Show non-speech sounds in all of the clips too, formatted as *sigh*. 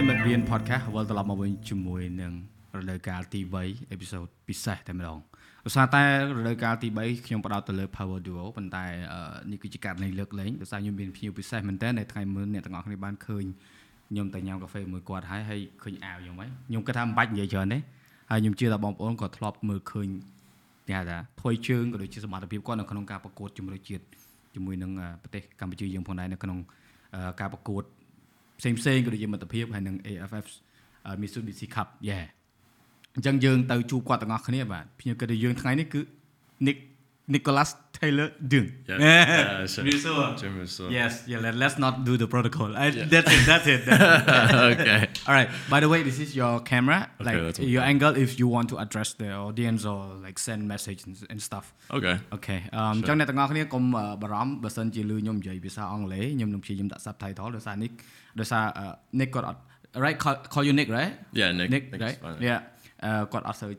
ប្រិមិត្តរៀន podcast វិលត្រឡប់មកវិញជាមួយនឹងរដូវកាលទី3 episode ពិសេសតែម្ដងដោយសារតែរដូវកាលទី3ខ្ញុំផ្ដោតទៅលើ Power Duo ប៉ុន្តែនេះគឺជាការលេងលើកលែងដោយសារខ្ញុំមានភ្ញៀវពិសេសមែនតើនៅថ្ងៃមុនអ្នកទាំងអស់គ្នាបានឃើញខ្ញុំទៅញ៉ាំកាហ្វេមួយគាត់ហើយហើយឃើញអាវខ្ញុំហើយខ្ញុំគិតថាមិនបាច់និយាយច្រើនទេហើយខ្ញុំជឿថាបងប្អូនក៏ធ្លាប់មើលឃើញគេហៅថាថយជើងក៏ដូចជាសមត្ថភាពគាត់នៅក្នុងការប្រកួតជំរឿជាតិជាមួយនឹងប្រទេសកម្ពុជាយើងផងដែរនៅក្នុងការប្រកួត ផ្សេងផ្សេងក៏ដូចជាមិត្តភាពហើយនឹង AFF Mitsubishi Cup យ៉ែអញ្ចឹងយើងទៅជួបគាត់ទាំងអស់គ្នាបាទខ្ញុំគិតថាយើងថ្ងៃនេះគឺ Nick Nicholas Taylor Dung. Yeah, yeah sure. *laughs* Jim Russo. Yes, yeah, let, let's not do the protocol. I, yeah. That's it, that's it. okay. *laughs* All right. By the way, this is your camera. Okay, like that's your angle if you want to address the audience or like send message and, and stuff. Okay. Okay. អញ្ចឹងអ្នកទាំងអស់គ្នាកុំបារម្ភបើសិនជាលឺខ្ញុំនិយាយភាសាអង់គ្លេសខ្ញុំនឹងព្យាយាមដាក់ subtitle ដោយសារ Nick ដោយសារ Nick គាត់អត់ right call, call you Nick right Yeah Nick Nick right yeah គាត់អត់សូវ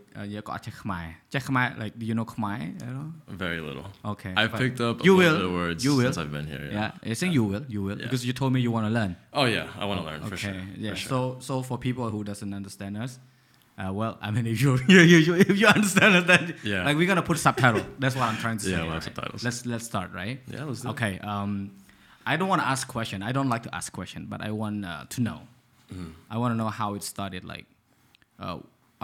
គាត់អត់ចេះខ្មែរចេះខ្មែរ like do you know ខ្មែរ very little okay I picked up you a will the words you will since I've been here yeah, yeah I think you will you will Yeah. because you told me you want to learn oh yeah I want to learn okay for sure yeah for sure. so so for people who doesn't understand us uh, well, I mean, if you, *laughs* you, you if you understand it, then Yeah. like we're gonna put subtitle. That's what I'm trying to say. Yeah, we'll have right? subtitles. Let's let's start, right? Yeah, let's do it. Okay. Um, I don't want to ask question. I don't like to ask question, but I want uh, to know. Mm-hmm. I want to know how it started. Like, uh,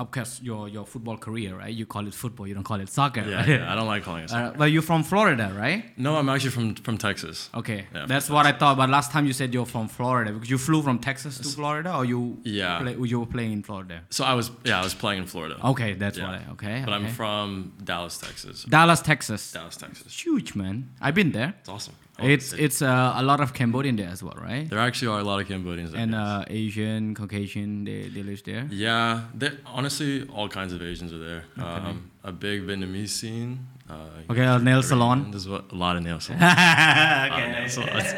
course, your your football career, right? You call it football. You don't call it soccer. yeah, right? yeah I don't like calling it *laughs* Uh, soccer. but you're from Florida, right? no I'm actually from from Texas Okay, Yeah, that's what I thought. But last time you said you're from Florida because you flew from Texas to Florida, or you Yeah. play, you were playing in Florida. so I was yeah I was playing in Florida Okay, that's Yeah. I okay. but I'm from Dallas Texas Dallas, Texas. Dallas Texas It's huge, man. I've been there. it's awesome It's it- it's uh, a lot of Cambodian there as well, right? there actually are a lot of Cambodians there, And yes. uh, Asian, Caucasian, they, they live there. Yeah, honestly, all kinds of Asians are there. Um, a big Vietnamese scene. Uh, Okay, a nail salon. There's a lot of nail *laughs* salons. A lot of okay. nail salons.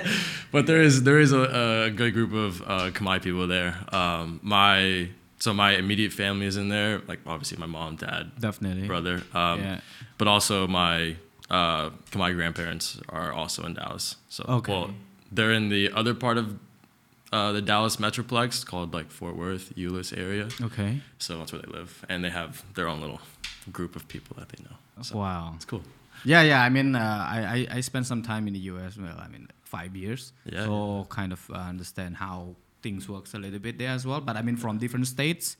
but there is there is a, a good group of uh, Khmer people there. Um, my so my immediate family is in there. Like obviously my mom, dad, Definitely. brother. Um, Yeah. But also my uh, Khmer grandparents are also in Dallas. So Okay. well, they're in the other part of uh, the Dallas metroplex called like Fort Worth, Euless area. Okay. So that's where they live, and they have their own little group of people that they know. So Wow. it's cool. Yeah, yeah. I mean, uh, I, I I spent some time in the U.S. Well, I mean, five years. Yeah. So kind of uh, understand how things works a little bit there as well. But I mean, from different states,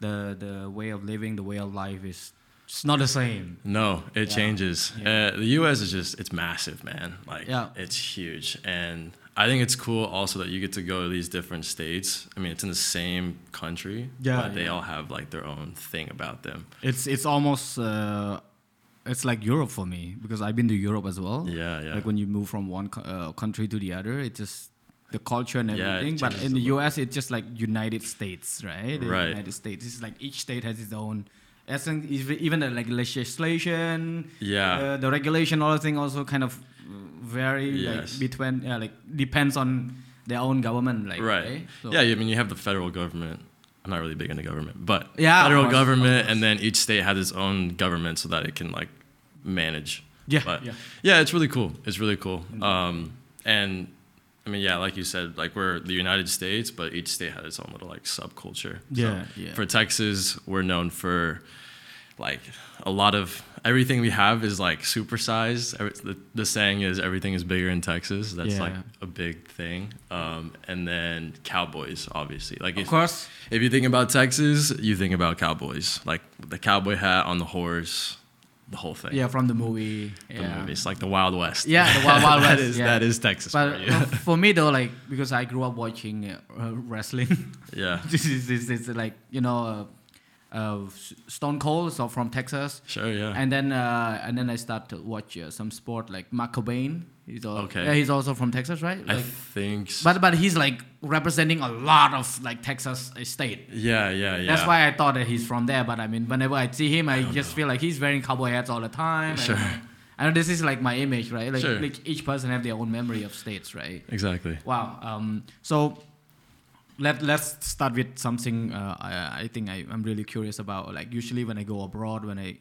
the the way of living, the way of life is it's not the same. No, it Yeah. changes. Yeah. Uh, the U.S. is just it's massive, man. Like Yeah. it's huge, and I think it's cool also that you get to go to these different states. I mean, it's in the same country, Yeah, but they all have like their own thing about them. It's it's almost uh, it's like Europe for me because I've been to Europe as well. Yeah, yeah. Like when you move from one co- uh, country to the other, it just the culture and Yeah, everything. but in the. U.S., it's just like United States, right? The Right. United States. It's like each state has its own. I think even the like legislation, Yeah. uh, the regulation, all the thing also kind of vary Yes. like between yeah, like depends on their own government, like right. So- Yeah, I mean, you have the federal government. I'm not really big into government, but Yeah, federal course, government, and then each state has its own government so that it can like manage. Yeah, but yeah. yeah, it's really cool. It's really cool. Um, and I mean, yeah, like you said, like we're the United States, but each state has its own little like subculture. Yeah, so yeah. For Texas, we're known for like a lot of everything we have is like supersized. The, the saying is everything is bigger in Texas. That's like a big thing. Um, and then cowboys, obviously. Like Of if, course. if you think about Texas, you think about cowboys, like the cowboy hat on the horse, the whole thing. Yeah, from the movie. The yeah. movie. It's like the Wild West. Yeah, the Wild Wild *laughs* West, is- yeah. that is Texas for But you. *laughs* uh, for me though, like because I grew up watching uh, wrestling, yeah. *laughs* this is this is like you know, uh, uh, Stone Cold, so from Texas, Sure, yeah. and then uh, and then I start to watch uh, some sport like Mark Cuban. He's al- Okay. yeah, he's also from Texas, right? I think. s- but but he's like representing a lot of like Texas state. yeah, yeah, yeah. That's why I thought that he's from there. But I mean, whenever I see him, I, just feel like he's wearing cowboy hats all the time. and- Sure. I know this is like my image, right? Like, Sure. like each person have their own memory of states, right? Exactly. Wow. Um, so let let's start with something. Uh, I, I think I, I'm really curious about. Like usually when I go abroad, when I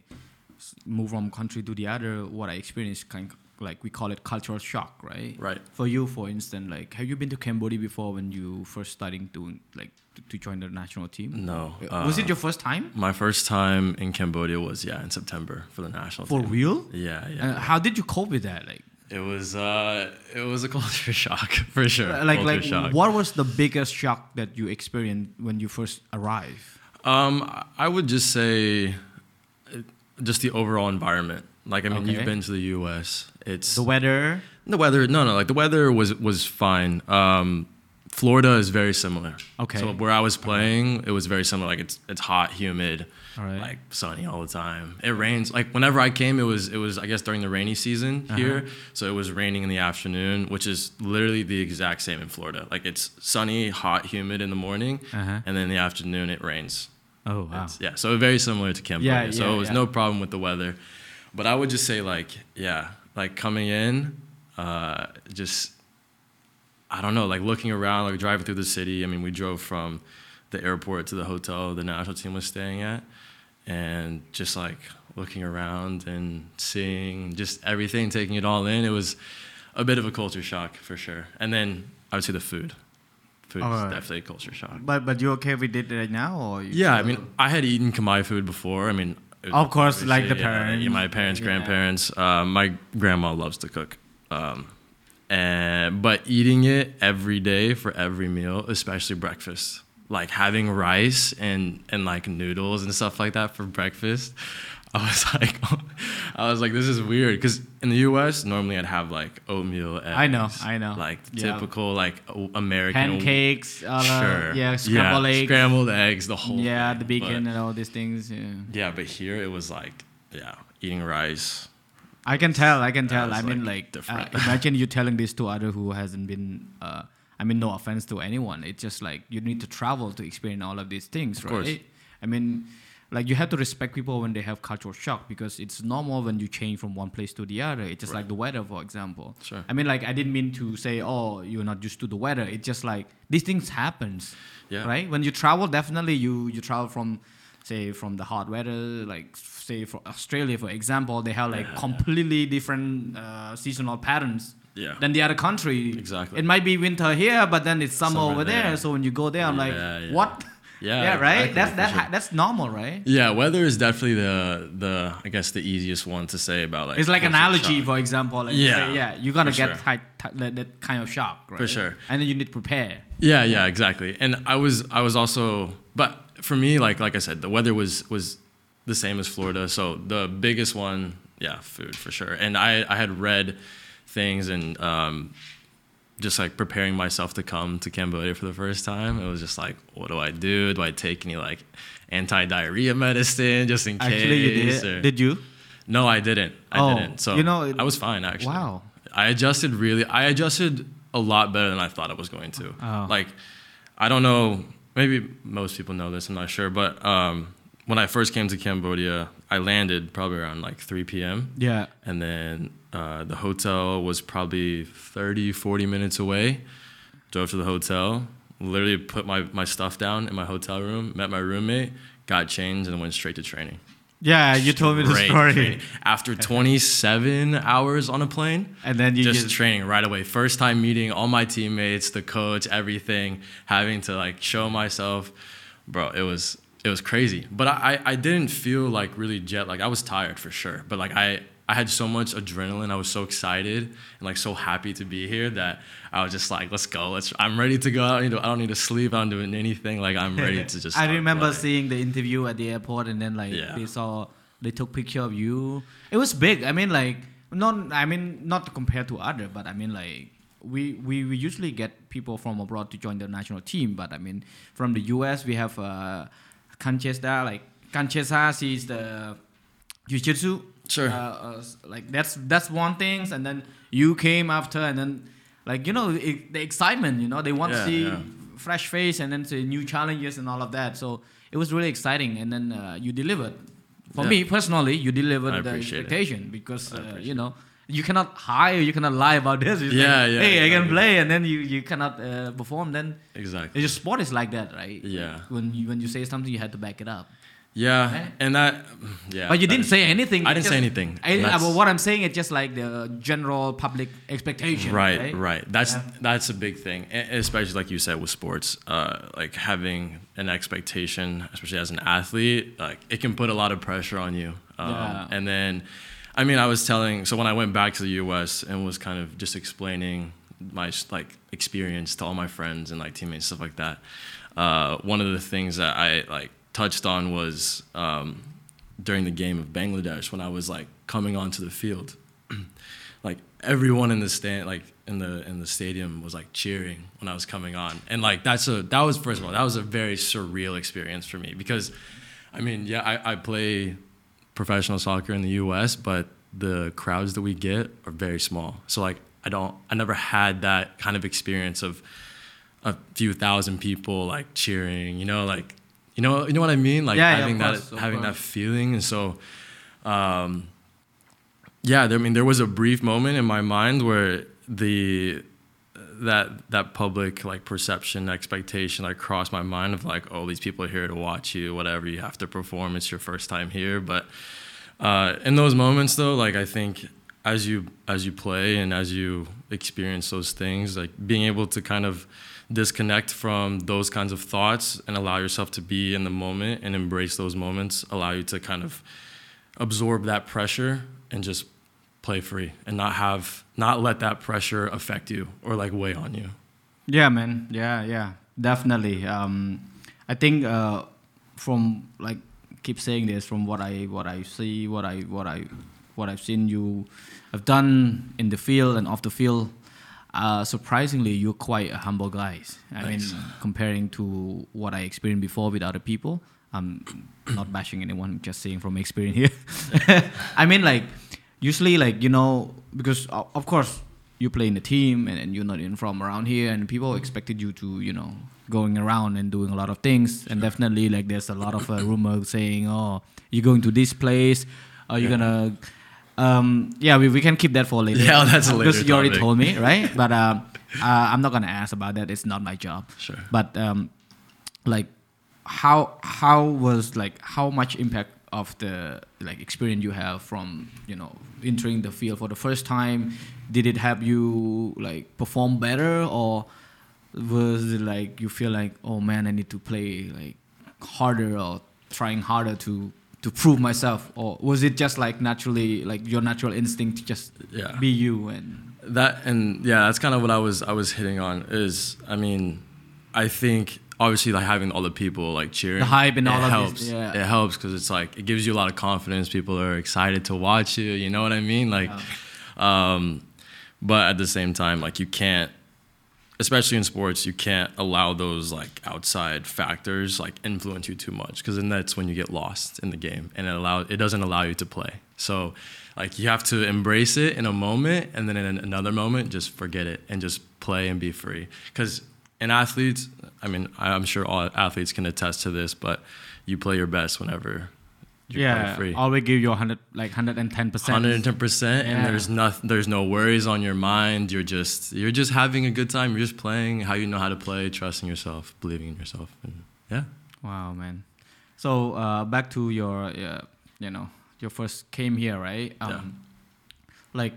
move from country to the other, what I experience kind of, like we call it cultural shock, right? Right. For you, for instance, like have you been to Cambodia before when you first starting to like to, to join the national team? No. was uh, it your first time? My first time in Cambodia was yeah in September for the national team. For team. real? Yeah, yeah. Uh, how did you cope with that? Like, it was uh it was a culture *laughs* shock for sure. Uh, like, culture like, shock. what was the biggest shock that you experienced when you first arrived? Um, I would just say, uh, just the overall environment. Like I mean, Okay. you've been to the U.S. It's The weather. the weather. No, no, like the weather was was fine. Um, Florida is very similar. Okay. So where I was playing, it was very similar. Like it's it's hot, humid, right. like sunny all the time. It rains. Like whenever I came, it was it was I guess during the rainy season Uh-huh. here. So it was raining in the afternoon, which is literally the exact same in Florida. Like it's sunny, hot, humid in the morning, Uh-huh. and then in the afternoon it rains. Oh wow. It's- yeah, so very similar to Cambodia. Yeah, so yeah, it was yeah. no problem with the weather. But I would just say like, yeah, like coming in, uh, just I don't know, like looking around, like driving through the city. I mean, we drove from the airport to the hotel the national team was staying at, and just like looking around and seeing just everything, taking it all in. It was a bit of a culture shock for sure. And then I would say the food. Food is Alright. definitely a culture shock. But but you okay with it right now or? Yeah, I mean, I had eaten Khmer food before. I mean, Of course, like the parents. yeah, my parents, Yeah. grandparents. Uh, my grandma loves to cook, um, and but eating it every day for every meal, especially breakfast, like having rice and and like noodles and stuff like that for breakfast. *laughs* I was like, *laughs* I was like, this is weird because in the U.S. normally I'd have like oatmeal. Eggs, I know, I know. like Yeah. typical like American Pancakes, uh, Sure. yeah, scrambled eggs, Scrambled eggs, the whole yeah, thing. the bacon But- and all these things. Yeah. yeah, but here it was like, yeah, eating rice. I can tell. I can tell. I mean, like like, uh, *laughs* imagine you telling this to other who hasn't been. Uh, I mean, no offense to anyone. It's just like you need to travel to experience all of these things, right? course. I mean, like you have to respect people when they have cultural shock because it's normal when you change from one place to the other. It's just like the weather, for example. Sure. I mean, like I didn't mean to say, oh, you're not used to the weather. It's just like these things happens, Yeah. right? When you travel, definitely you you travel from, say, from the hot weather, like say for Australia, for example, they have like Yeah. completely different uh, seasonal patterns Yeah. than the other country. Exactly. It might be winter here, but then it's summer, Summer over there. there. So when you go there, I'm like, Yeah, what? *laughs* Yeah, yeah, right. That's that sure. that's normal, right? Yeah, weather is definitely the the I guess the easiest one to say about like. It's like an allergy, shock. for example. Like Yeah, say, yeah, you're gonna for get sure. that, that kind of shock, right? For sure. And then you need to prepare. Yeah, yeah, exactly. And I was I was also but for me like like I said, the weather was was the same as Florida. So the biggest one, yeah, food for sure. And I I had read things and um just like preparing myself to come to Cambodia for the first time. It was just like, what do I do? Do I take any like anti-diarrhea medicine just in case? Actually, you did. or- Did you? No, I didn't. I Oh, didn't. So you know, it- I was fine actually. Wow. I adjusted really. I adjusted a lot better than I thought I was going to. Oh. Like, I don't know. Maybe most people know this. I'm not sure. But um, when I first came to Cambodia, I landed probably around like 3 p.m. Yeah. And then uh, the hotel was probably 30, 40 minutes away. Drove to the hotel, literally put my, my stuff down in my hotel room, met my roommate, got changed, and went straight to training. Yeah, you told me the story. training. After *laughs* 27 hours on a plane, And then you just just, training right away. First time meeting all my teammates, the coach, everything, having to like show myself, bro. It was it was crazy. But I I I didn't feel like really jet like I was tired for sure. But like I I had so much adrenaline. I was so excited and like so happy to be here that I was just like, let's go. Let's. I'm ready to go. I don't need to, I don't need to sleep. I'm doing anything. Like I'm ready to *laughs* just. I remember playing. seeing the interview at the airport, and then like Yeah. they saw they took picture of you. It was big. I mean, like not. I mean, not compared to other, but I mean, like we we, we usually get people from abroad to join the national team. But I mean, from the U.S. we have uh, Kanchesta. Like Kanchesa, she's the jiu-jitsu. Sure. Uh, uh, like that's that's one thing, and then you came after, and then like you know it, the excitement. You know they want to see yeah. fresh face and then say new challenges and all of that. So it was really exciting, and then uh, you delivered. For Yeah. me personally, you delivered the appreciate it. expectation because uh, you know you cannot hire, you cannot lie about this. It's Yeah, like, yeah, Hey, I can play, and then you you cannot uh, perform. Then Exactly. Your sport is like that, right? Yeah. When you when you say something, you have to back it up. Yeah, Right? and that, yeah. But you didn't is- say anything. I didn't say anything. I, but what I'm saying is just like the general public expectation. Right, Right. right. That's Yeah. that's a big thing, especially like you said with sports. Uh, like having an expectation, especially as an athlete, like it can put a lot of pressure on you. Um, Yeah. And then, I mean, I was telling. So when I went back to the U.S. and was kind of just explaining my like experience to all my friends and like teammates stuff like that. Uh, one of the things that I like touched on was um, during the game of Bangladesh when I was like coming onto the field. *clears throat* Like everyone in the stand like in the in the stadium was like cheering when I was coming on. And like that's a that was first of all that was a very surreal experience for me because I mean yeah I, I play professional soccer in the US but the crowds that we get are very small. So like I don't I never had that kind of experience of a few thousand people like cheering you know like you know you know what I mean? Like Yeah, yeah, having that course, of having that feeling. And so um yeah, there, I mean, there was a brief moment in my mind where the that that public like perception expectation like crossed my mind of like, oh, these people are here to watch you, whatever you have to perform. It's your first time here, but uh, in those moments though, like I think as you as you play and as you experience those things, like being able to kind of disconnect from those kinds of thoughts and allow yourself to be in the moment and embrace those moments allow you to kind of absorb that pressure and just play free and not have not let that pressure affect you or like weigh on you Yeah, man. Yeah, yeah, definitely. Um, I think uh, from like keep saying this from what I what I see, what I what I what I've seen you have done in the field and off the field. Uh, surprisingly, you're quite a humble guy. I Thanks. mean, comparing to what I experienced before with other people, I'm not *clears throat* bashing anyone, just saying from experience here. *laughs* I mean, like usually, like you know, because of course you play in a team and, and you're not in from around here, and people expected you to, you know, going around and doing a lot of things, and definitely like there's a lot of uh, rumor saying, oh, you're going to this place, are you Yeah. gonna um, yeah, we, we can keep that for later. *laughs* Yeah, that's a because you already topic. told me, *laughs* right? But um, uh, I'm not gonna ask about that. It's not my job. Sure. But um, like, how how was like how much impact of the like experience you have from you know entering the field for the first time? Did it help you like perform better, or was it like you feel like oh man, I need to play like harder or trying harder to to prove myself, or was it just like naturally like your natural instinct to just Yeah. be you and that and yeah that's kind of what i was i was hitting on is i mean i think obviously like having all the people like cheering The hype and it all of this, helps yeah. it helps because it's like it gives you a lot of confidence people are excited to watch you you know what i mean like um but at the same time like you can't especially in sports you can't allow those like outside factors like influence you too much because then that's when you get lost in the game and it allow it doesn't allow you to play. So like you have to embrace it in a moment and then in another moment just forget it and just play and be free. Because in athletes i mean i'm sure all athletes can attest to this but you play your best whenever you yeah, free always give you hundred like hundred and ten percent. 110% Yeah. and there's nothing there's no worries on your mind you're just you're just having a good time you're just playing how you know how to play trusting yourself believing in yourself and yeah Wow, man. So uh, back to your, uh, you know, your first came here, right? Um, Like,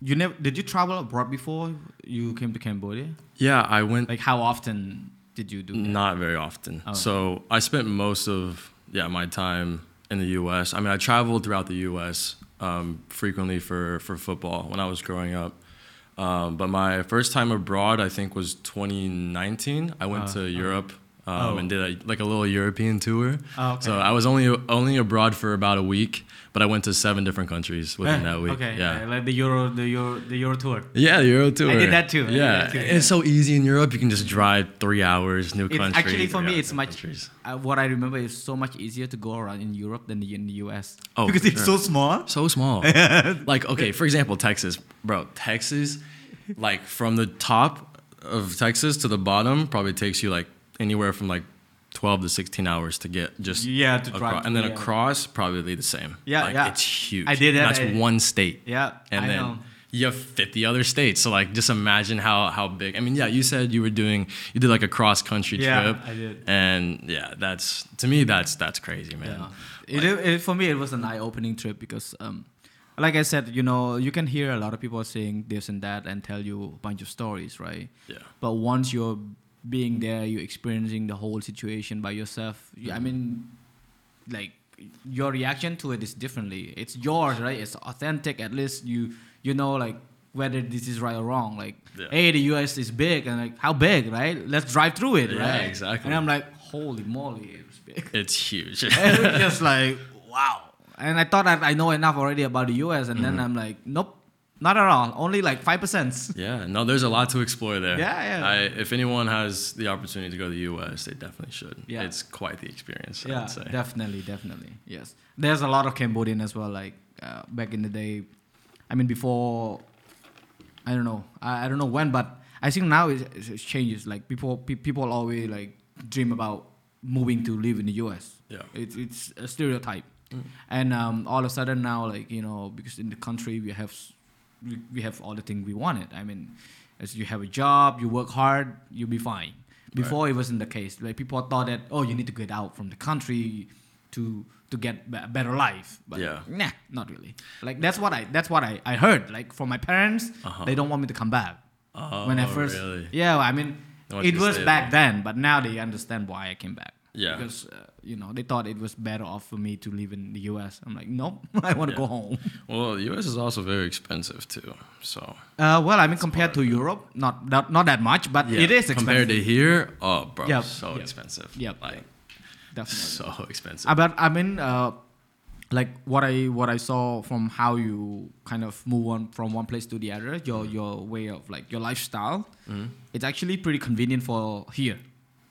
you never did you travel abroad before you came to Cambodia? yeah i went Like, how often did you do that? not very often Oh. so i spent most of yeah my time in the us i mean i traveled throughout the us um, frequently for for football when i was growing up. Um, but my first time abroad i think was 2019 i went Oh, to europe um, Oh. and did a, like a little european tour Oh, okay. So I was only only abroad for about a week, but I went to seven different countries within that week. Okay, yeah. like the Euro, the Euro, the Euro tour. Yeah, the Euro tour. I did that too. Yeah, that too. it's so easy in Europe. You can just drive three hours, new It's country. actually for me, it's much. countries. Uh, what I remember is so much easier to go around in Europe than in the US. Oh, because it's sure. so small. So small. *laughs* like okay, for example, Texas, bro. Texas, like from the top of Texas to the bottom, probably takes you like anywhere from like. 12 to 16 hours to get just Yeah, to drive across, and then yeah. across probably the same Yeah, like, yeah. it's huge I did that, that's I- one state Yeah, and I then know. you have 50 other states. So like, just imagine how how big. I mean, yeah, you said you were doing you did like a cross country Yeah, trip. I did. And yeah, that's to me that's that's crazy, man. Yeah. It, it, for me, it was an eye-opening trip because, um, like I said, you know, you can hear a lot of people saying this and that and tell you a bunch of stories, right? Yeah. But once you're being there, you're experiencing the whole situation by yourself. you- I mean, like your reaction to it is differently. It's yours, right? It's authentic. At least you you know like whether this is right or wrong. Like, Yeah. hey, the U.S. is big, and like how big, right? Let's drive through it, Yeah, right? exactly. And I'm like, holy moly, it's big. *laughs* It's huge. *laughs* And it was just *laughs* like wow. And I thought that I know enough already about the U.S. And Mm-hmm. then I'm like, nope, not at all. Only like five percent. *laughs* Yeah, no, there's a lot to explore there. Yeah, yeah. I, if anyone has the opportunity to go to the U.S., they definitely should. Yeah. It's quite the experience. Yeah, definitely, definitely. Yes, there's a lot of Cambodian as well. Like uh, back in the day, I mean, before I don't know, I, I don't know when, but I think now it, it changes. Like people, pe- people always like dream about moving to live in the U.S. Yeah. it's it's a stereotype, and um, all of a sudden now, like you know, because in the country we have we, we have all the things we wanted. I mean, as you have a job, you work hard, you'll be fine. Before it wasn't the case. Like people thought that oh, you need to get out from the country to to get a better life. But Yeah. nah, not really. Like that's what I that's what I, I heard. Like from my parents, Uh-huh. they don't want me to come back. when I Oh, first really? yeah, I mean it was back then, but now they understand why I came back. Yeah. because uh, you know they thought it was better off for me to live in the U.S. I'm like, nope, *laughs* I want to Yeah. go home. Well, the U.S. is also very expensive too. So Uh, well, I mean, compared to Europe, not that, not that much, but yeah, it is expensive. compared to here. Oh, bro, Yep, so yep, expensive. yep, like definitely. so *laughs* expensive. Uh, but I mean, uh, like what I what I saw from how you kind of move on from one place to the other, your your way of like your lifestyle, it's actually pretty convenient for here.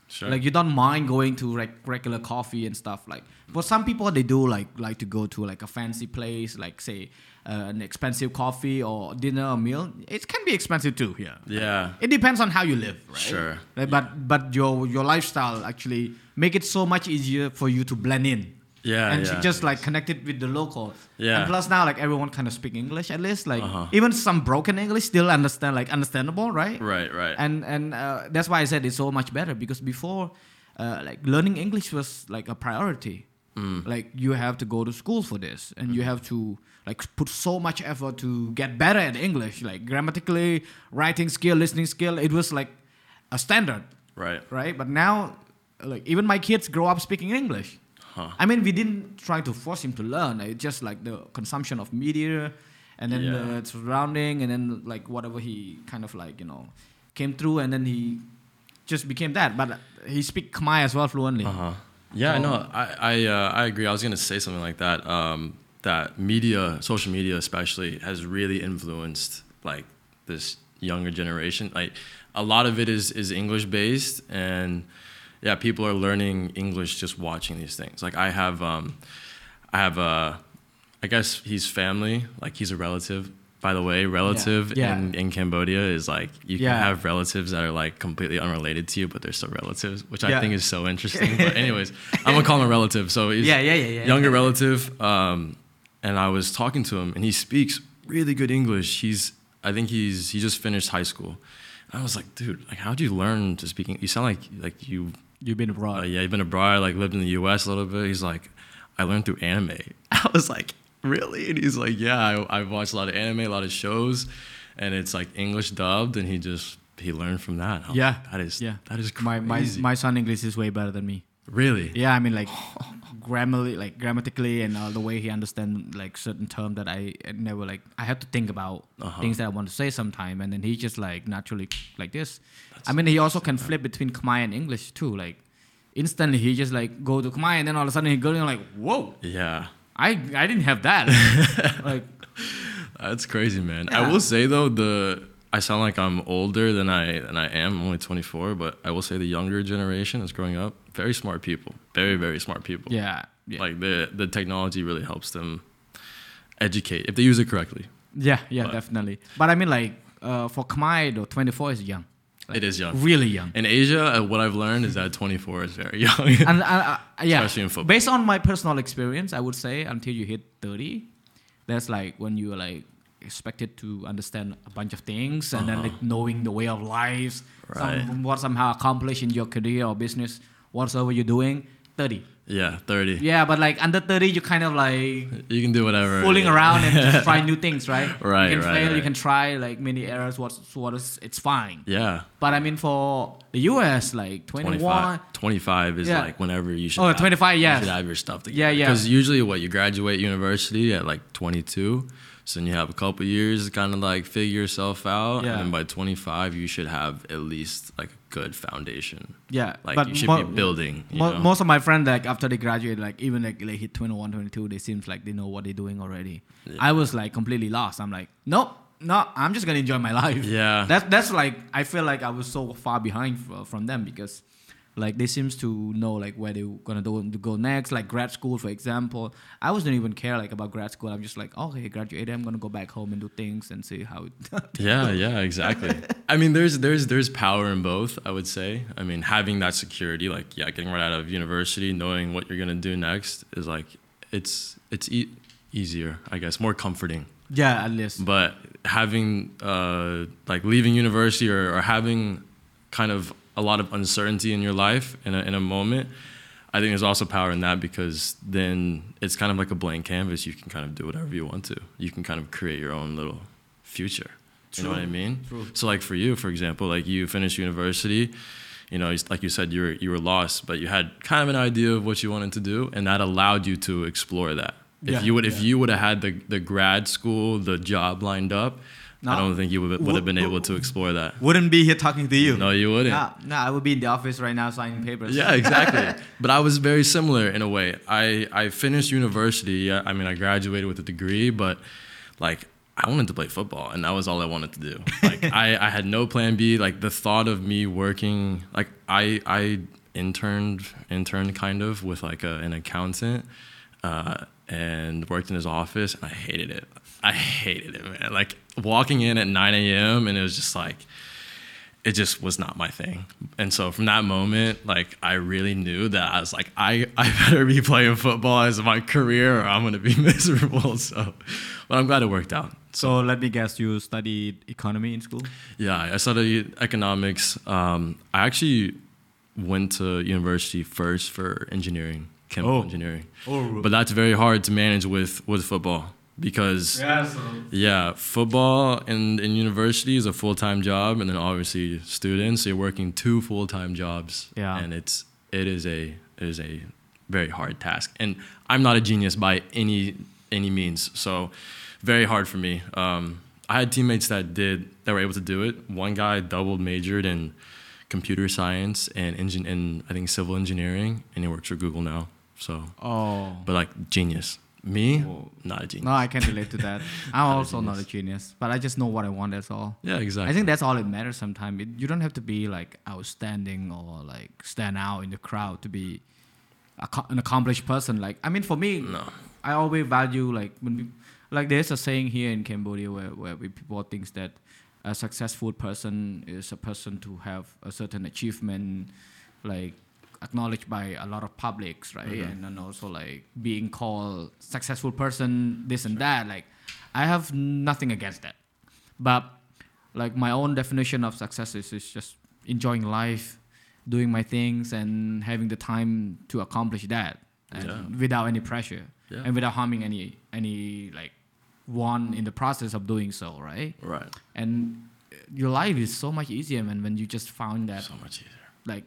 Sure. Like you don't mind going to like regular coffee and stuff. Like for some people, they do like like to go to like a fancy place, like say uh, an expensive coffee or dinner or meal. It can be expensive too Yeah. yeah. It depends on how you live, right? Sure. Like, but but your your lifestyle actually make it so much easier for you to blend in. Yeah, And yeah. just like connected with the local. Yeah. And plus now like everyone kind of speak English at least. Like Uh-huh. even some broken English still understand like understandable, right? Right, right. And and uh, that's why I said it's so much better because before, uh, like learning English was like a priority. Mm. Like you have to go to school for this, and you have to like put so much effort to get better at English, like grammatically, writing skill, listening skill. It was like a standard, right. right? But now, like even my kids grow up speaking English. Huh. I mean, we didn't try to force him to learn. It's just like the consumption of media, and then Yeah. the surrounding, and then like whatever he kind of like you know came through, and then he just became that. But he speak Khmer as well fluently. Uh huh. Yeah, I So- know. I I, uh, I agree. I was gonna say something like that. Um, that media, social media especially, has really influenced like this younger generation. Like a lot of it is is English based, and yeah, people are learning English just watching these things. Like I have, um, I have a, I guess he's family. Like he's a relative. By the way, relative Yeah. in, in Cambodia is like you Yeah. can have relatives that are like completely unrelated to you, but they're still relatives, which I think is so interesting. *laughs* But anyways, I'm gonna call him a relative. So he's Yeah, yeah, yeah, yeah. younger relative. Um, and I was talking to him, and he speaks really good English. He's I think he's he just finished high school. I was like, dude, like how'd you learn to speak? You sound like like you You've been uh, abroad. yeah, you've been abroad, like lived in the U.S. a little bit. He's like, I learned through anime. *laughs* I was like, really? And he's like, yeah, I, I've watched a lot of anime, a lot of shows, and it's like English dubbed, and he just he learned from that. I was Yeah, like, that is yeah. that is my my my son English is way better than me. Really Yeah, I mean like grammarly, like grammatically, and uh, the way he understand like certain term that I never like. I have to think about Uh-huh. things that I want to say sometime, and then he just like naturally like this. I mean, he also can flip between Khmer and English too. Like instantly, he just like go to Khmer, and then all of a sudden he go and like, whoa, yeah. I I didn't have that. *laughs* like That's crazy, man. Yeah. I will say though, the I sound like I'm older than I than I am. I'm only 24, but I will say the younger generation is growing up. Very smart people. Very very smart people. yeah, yeah, Like the the technology really helps them educate if they use it correctly. yeah, yeah, but- definitely. But I mean like uh, for Khmer, though, twenty four is young. It is young. Really young. In Asia, uh, what I've learned is that 24 is very *laughs* young. and uh, uh, yeah, Especially in football. based on my personal experience, I would say until you hit 30, that's like when you are like expected to understand a bunch of things and then like knowing the way of life, Right. some, what somehow accomplish in your career or business, whatsoever you're doing. Thirty. Yeah, 30. Yeah, but like under thirty, you kind of like You can do whatever. fooling yeah. around and just try *laughs* new things, right? Right, You can right, fail, you can try like many errors. What's what is it's fine. Yeah. But I mean, for the US, like 21, 25, 25 is Yeah. like whenever you should Oh, have, 25, you yes. should have your stuff together. Yeah, yeah. Because usually what you graduate university at like 22, so then you have a couple years to kind of like figure yourself out, Yeah. and then by 25 you should have at least like a good foundation. yeah. Like you should mo- be building. You mo- know? most of my friends, like after they graduate, like even like they hit 21, 22, they seems like they know what they're doing already. I was like completely lost. I'm like, nope, no, I'm just gonna enjoy my *laughs* life. Yeah. That's that's like I feel like I was so far behind f- from them because like they seems to know like where they're gonna do to go next like grad school for example i wasn't even care like about grad school i'm just like okay graduated i'm gonna go back home and do things and see how it *laughs* yeah, yeah, exactly. *laughs* I mean, there's there's there's power in both. I would say. I mean, having that security, like yeah, getting right out of university, knowing what you're gonna do next, is like it's it's e- easier, I guess, more comforting. yeah at least But having uh, like leaving university or, or having kind of a lot of uncertainty in your life in a, in a moment, I think there's also power in that because then it's kind of like a blank canvas. You can kind of do whatever you want to. You can kind of create your own little future. You know what I mean? True. So like for you, for example, like you finished university, you know, like you said, you were you were lost, but you had kind of an idea of what you wanted to do, and that allowed you to explore that. If Yeah, you would, if you would have had the the grad school, the job lined up, No. I don't think you would, would have been able to explore that. wouldn't be here talking to you No, you wouldn't. Nah, nah, I would be in the office right now signing papers. Yeah, exactly. *laughs* but I was very similar in a way. I, I finished university. I mean, I graduated with a degree, but like I wanted to play football, and that was all I wanted to do. Like *laughs* I, I had no plan B. Like the thought of me working, like I I interned interned kind of with like a, an accountant, uh, and worked in his office, and I hated it. I hated it, man. Like walking in at 9 a.m. and it was just like it just was not my thing. And so from that moment, like I really knew that I was like, I, I better be playing football as my career or I'm gonna be *laughs* miserable. So but I'm glad it worked out. So let me guess, you studied economy in school? Yeah, I studied economics. Um, I actually went to university first for engineering, chemical Oh. engineering. Oh. But that's very hard to manage with with football because Yeah, Yeah, football and in university is a full time job, and then obviously students you're working two full time jobs. Yeah. and it's it is a it is a very hard task, and I'm not a genius by any any means, so very hard for me. Um, I had teammates that did that were able to do it. One guy double majored in computer science and engine and I think civil engineering, and he works for Google now. So, Oh. but like genius. Me, Oh. not a genius. No, I can relate to that. *laughs* I'm also not a genius, but I just know what I want. That's all. yeah, exactly. I think that's all that matters. Sometimes it, you don't have to be like outstanding or like stand out in the crowd to be a, an accomplished person. Like I mean, for me, No. I always value like when we, like there's a saying here in Cambodia where where we, people thinks that a successful person is a person to have a certain achievement, like acknowledged by a lot of publics, right? Mm-hmm. And then also like being called successful person, this and that. Like I have nothing against that, but like my own definition of success is, is just enjoying life, doing my things, and having the time to accomplish that, and Yeah. without any pressure Yeah. and without harming any any like one in the process of doing so, right? Right. And your life is so much easier, man, when you just found that So much easier. like,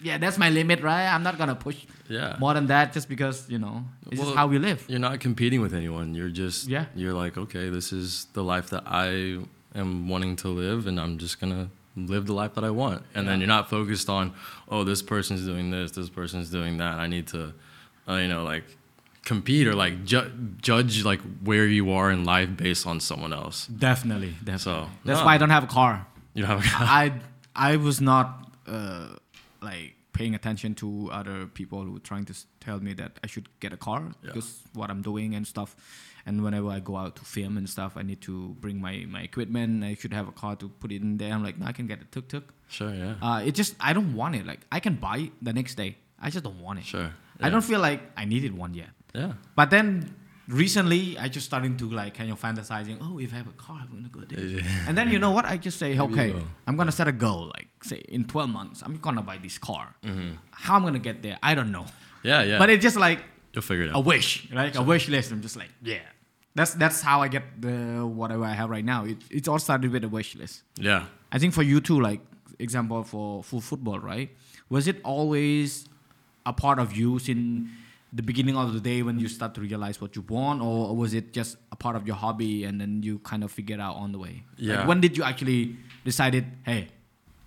yeah, that's my limit, right? I'm not gonna push Yeah. more than that just because you know this Well, is how we live. You're not competing with anyone. You're just Yeah. You're like, okay, this is the life that I am wanting to live, and I'm just gonna live the life that I want. And then you're not focused on, oh, this person's doing this, this person's doing that. I need to, uh, you know, like compete or like ju- judge like where you are in life based on someone else. Definitely, definitely. So, that's no. why I don't have a car. You don't have a car. I I was not uh, like paying attention to other people who were trying to s- tell me that I should get a car Yeah. because what I'm doing and stuff. And whenever I go out to film and stuff, I need to bring my, my equipment. I should have a car to put it in there. I'm like, no, I can get a tuk tuk. sure, yeah, Uh, it just I don't want it. Like I can buy it the next day. I just don't want it. sure, I don't feel like I needed one yet. yeah, But then recently I just starting to like kind of fantasizing. Oh, if I have a car, I'm gonna go there. Yeah. And then you know what? I just say, okay. I'm gonna set a goal. Like say in 12 months, I'm gonna buy this car. Mm-hmm. How I'm gonna get there, I don't know. Yeah, yeah. But it's just like You'll figure it out. a wish, like a wish list. I'm just like, yeah. That's that's how I get the whatever I have right now. It, it's all started with a wish list. Yeah. I think for you too, like example for for football, right? Was it always a part of you since the beginning of the day when you start to realize what you want, or was it just a part of your hobby and then you kind of figure it out on the way? Like, Yeah. when did you actually decided, hey,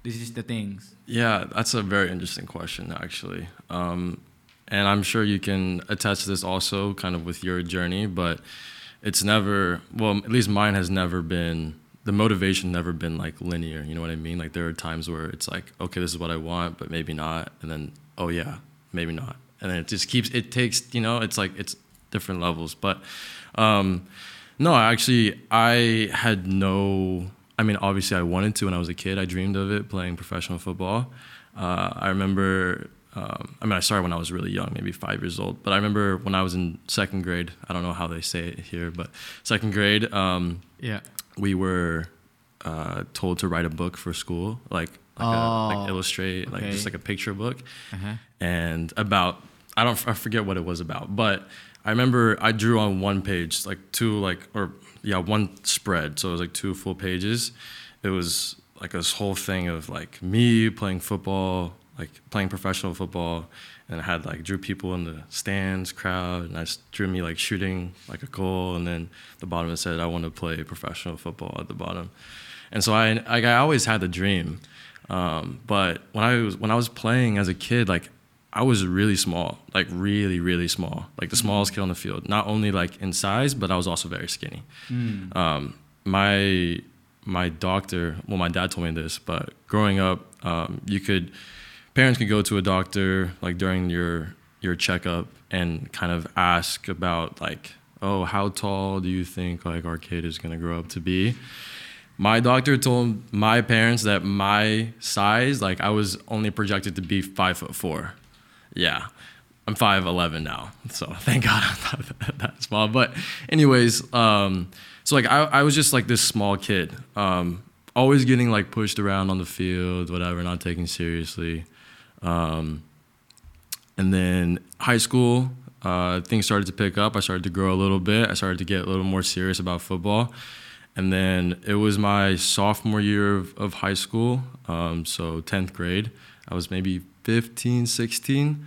this is the things? Yeah, that's a very interesting question, actually. Um, and I'm sure you can attach this also, kind of with your journey, but it's never, well, at least mine has never been, the motivation never been like linear. You know what I mean? Like there are times where it's like, okay, this is what I want, but maybe not. And then, oh yeah, maybe not. And then it just keeps, it takes, you know, it's like, it's different levels. But um, no, actually, I had no. I mean, obviously, I wanted to when I was a kid. I dreamed of it, playing professional football. Uh, I remember. Um, I mean, I started when I was really young, maybe five years old. But I remember when I was in second grade. I don't know how they say it here, but second grade, um, Yeah. we were uh, told to write a book for school, like like, a, Oh, like illustrate, like just like a picture book Uh-huh. and about I don't I forget what it was about, but I remember I drew on one page, like two like or yeah, one spread. So it was like two full pages. It was like this whole thing of like me playing football, like playing professional football, and I had like drew people in the stands, crowd, and I drew me like shooting like a goal, and then the bottom it said I want to play professional football at the bottom, and so I like I always had the dream, um, but when I was when I was playing as a kid, like I was really small, like really, really small, like the smallest kid on the field. Not only like in size, but I was also very skinny. Um, my my doctor, well, my dad told me this, but growing up, um, you could parents could go to a doctor like during your your checkup and kind of ask about like, oh, how tall do you think like our kid is gonna grow up to be? My doctor told my parents that my size, like I was only projected to be five foot four. Yeah. I'm five eleven now, so *laughs* thank God I'm not that, that small. But anyways, um, so like I, I was just like this small kid, um, always getting like pushed around on the field, whatever, not taken seriously. Um, and then high school, uh, things started to pick up. I started to grow a little bit. I started to get a little more serious about football. And then it was my sophomore year of, of high school, um, so 10th grade. I was maybe 15, 16.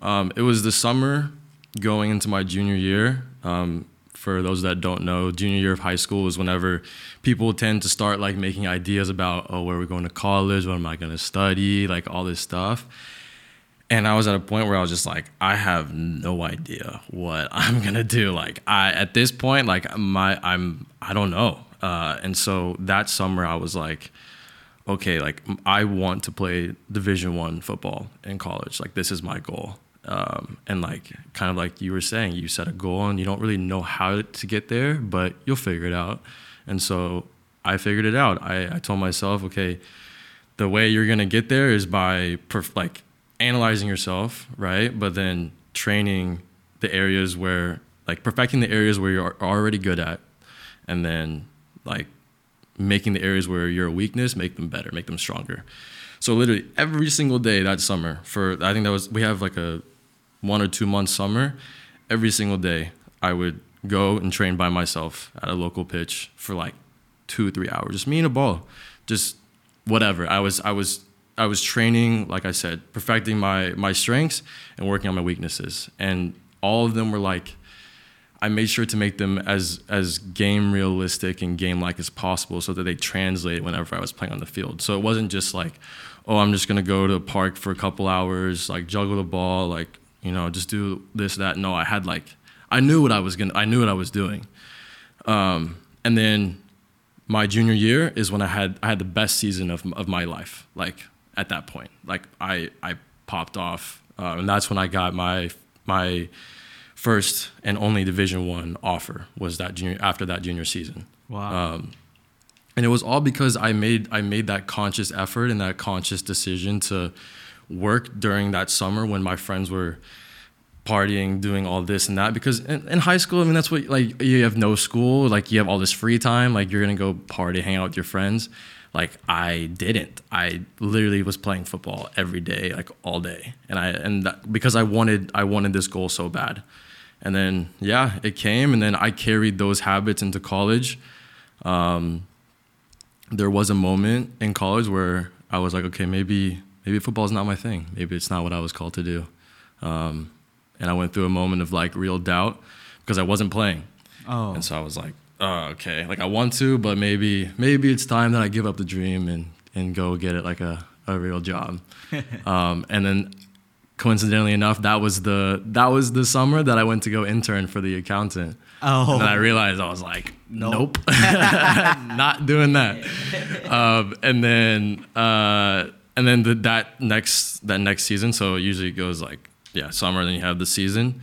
Um, it was the summer going into my junior year. Um, for those that don't know, junior year of high school is whenever people tend to start like making ideas about, oh, where are we going to college? What am I going to study? Like all this stuff. And I was at a point where I was just like, I have no idea what *laughs* I'm gonna do. Like, I at this point, like my, I'm, I don't know. Uh, and so that summer, I was like, okay, like I want to play Division One football in college. Like, this is my goal. Um, and like, kind of like you were saying, you set a goal and you don't really know how to get there, but you'll figure it out. And so I figured it out. I, I told myself, okay, the way you're gonna get there is by perf- like analyzing yourself, right? But then training the areas where like perfecting the areas where you're already good at, and then like making the areas where you're a weakness, make them better, make them stronger. So literally every single day that summer, for I think that was we have like a one or two month summer, every single day I would go and train by myself at a local pitch for like two three hours, just me and a ball, just whatever. I was I was I was training, like I said, perfecting my my strengths and working on my weaknesses, and all of them were like. I made sure to make them as as game realistic and game like as possible, so that they translate whenever I was playing on the field. So it wasn't just like, oh, I'm just gonna go to the park for a couple hours, like juggle the ball, like you know, just do this that. No, I had like, I knew what I was gonna, I knew what I was doing. Um, and then my junior year is when I had I had the best season of of my life. Like at that point, like I I popped off, uh, and that's when I got my my first and only Division One offer was that junior after that junior season. Wow. Um, and it was all because I made I made that conscious effort and that conscious decision to work during that summer when my friends were partying, doing all this and that. Because in, in high school, I mean, that's what like you have no school, like you have all this free time, like you're gonna go party, hang out with your friends. Like I didn't. I literally was playing football every day, like all day, and I and that, because I wanted I wanted this goal so bad, and then yeah, it came, and then I carried those habits into college. Um, there was a moment in college where I was like, okay, maybe maybe football is not my thing. Maybe it's not what I was called to do. Um, and I went through a moment of like real doubt because I wasn't playing. Oh. And so I was like, oh, okay, like I want to, but maybe maybe it's time that I give up the dream and and go get it like a, a real job. *laughs* um, and then coincidentally enough, that was the that was the summer that I went to go intern for the accountant. Oh. And I realized I was like, Nope. nope, *laughs* not doing that. Um, and then uh, and then the, that next that next season, so it usually goes like yeah summer, then you have the season.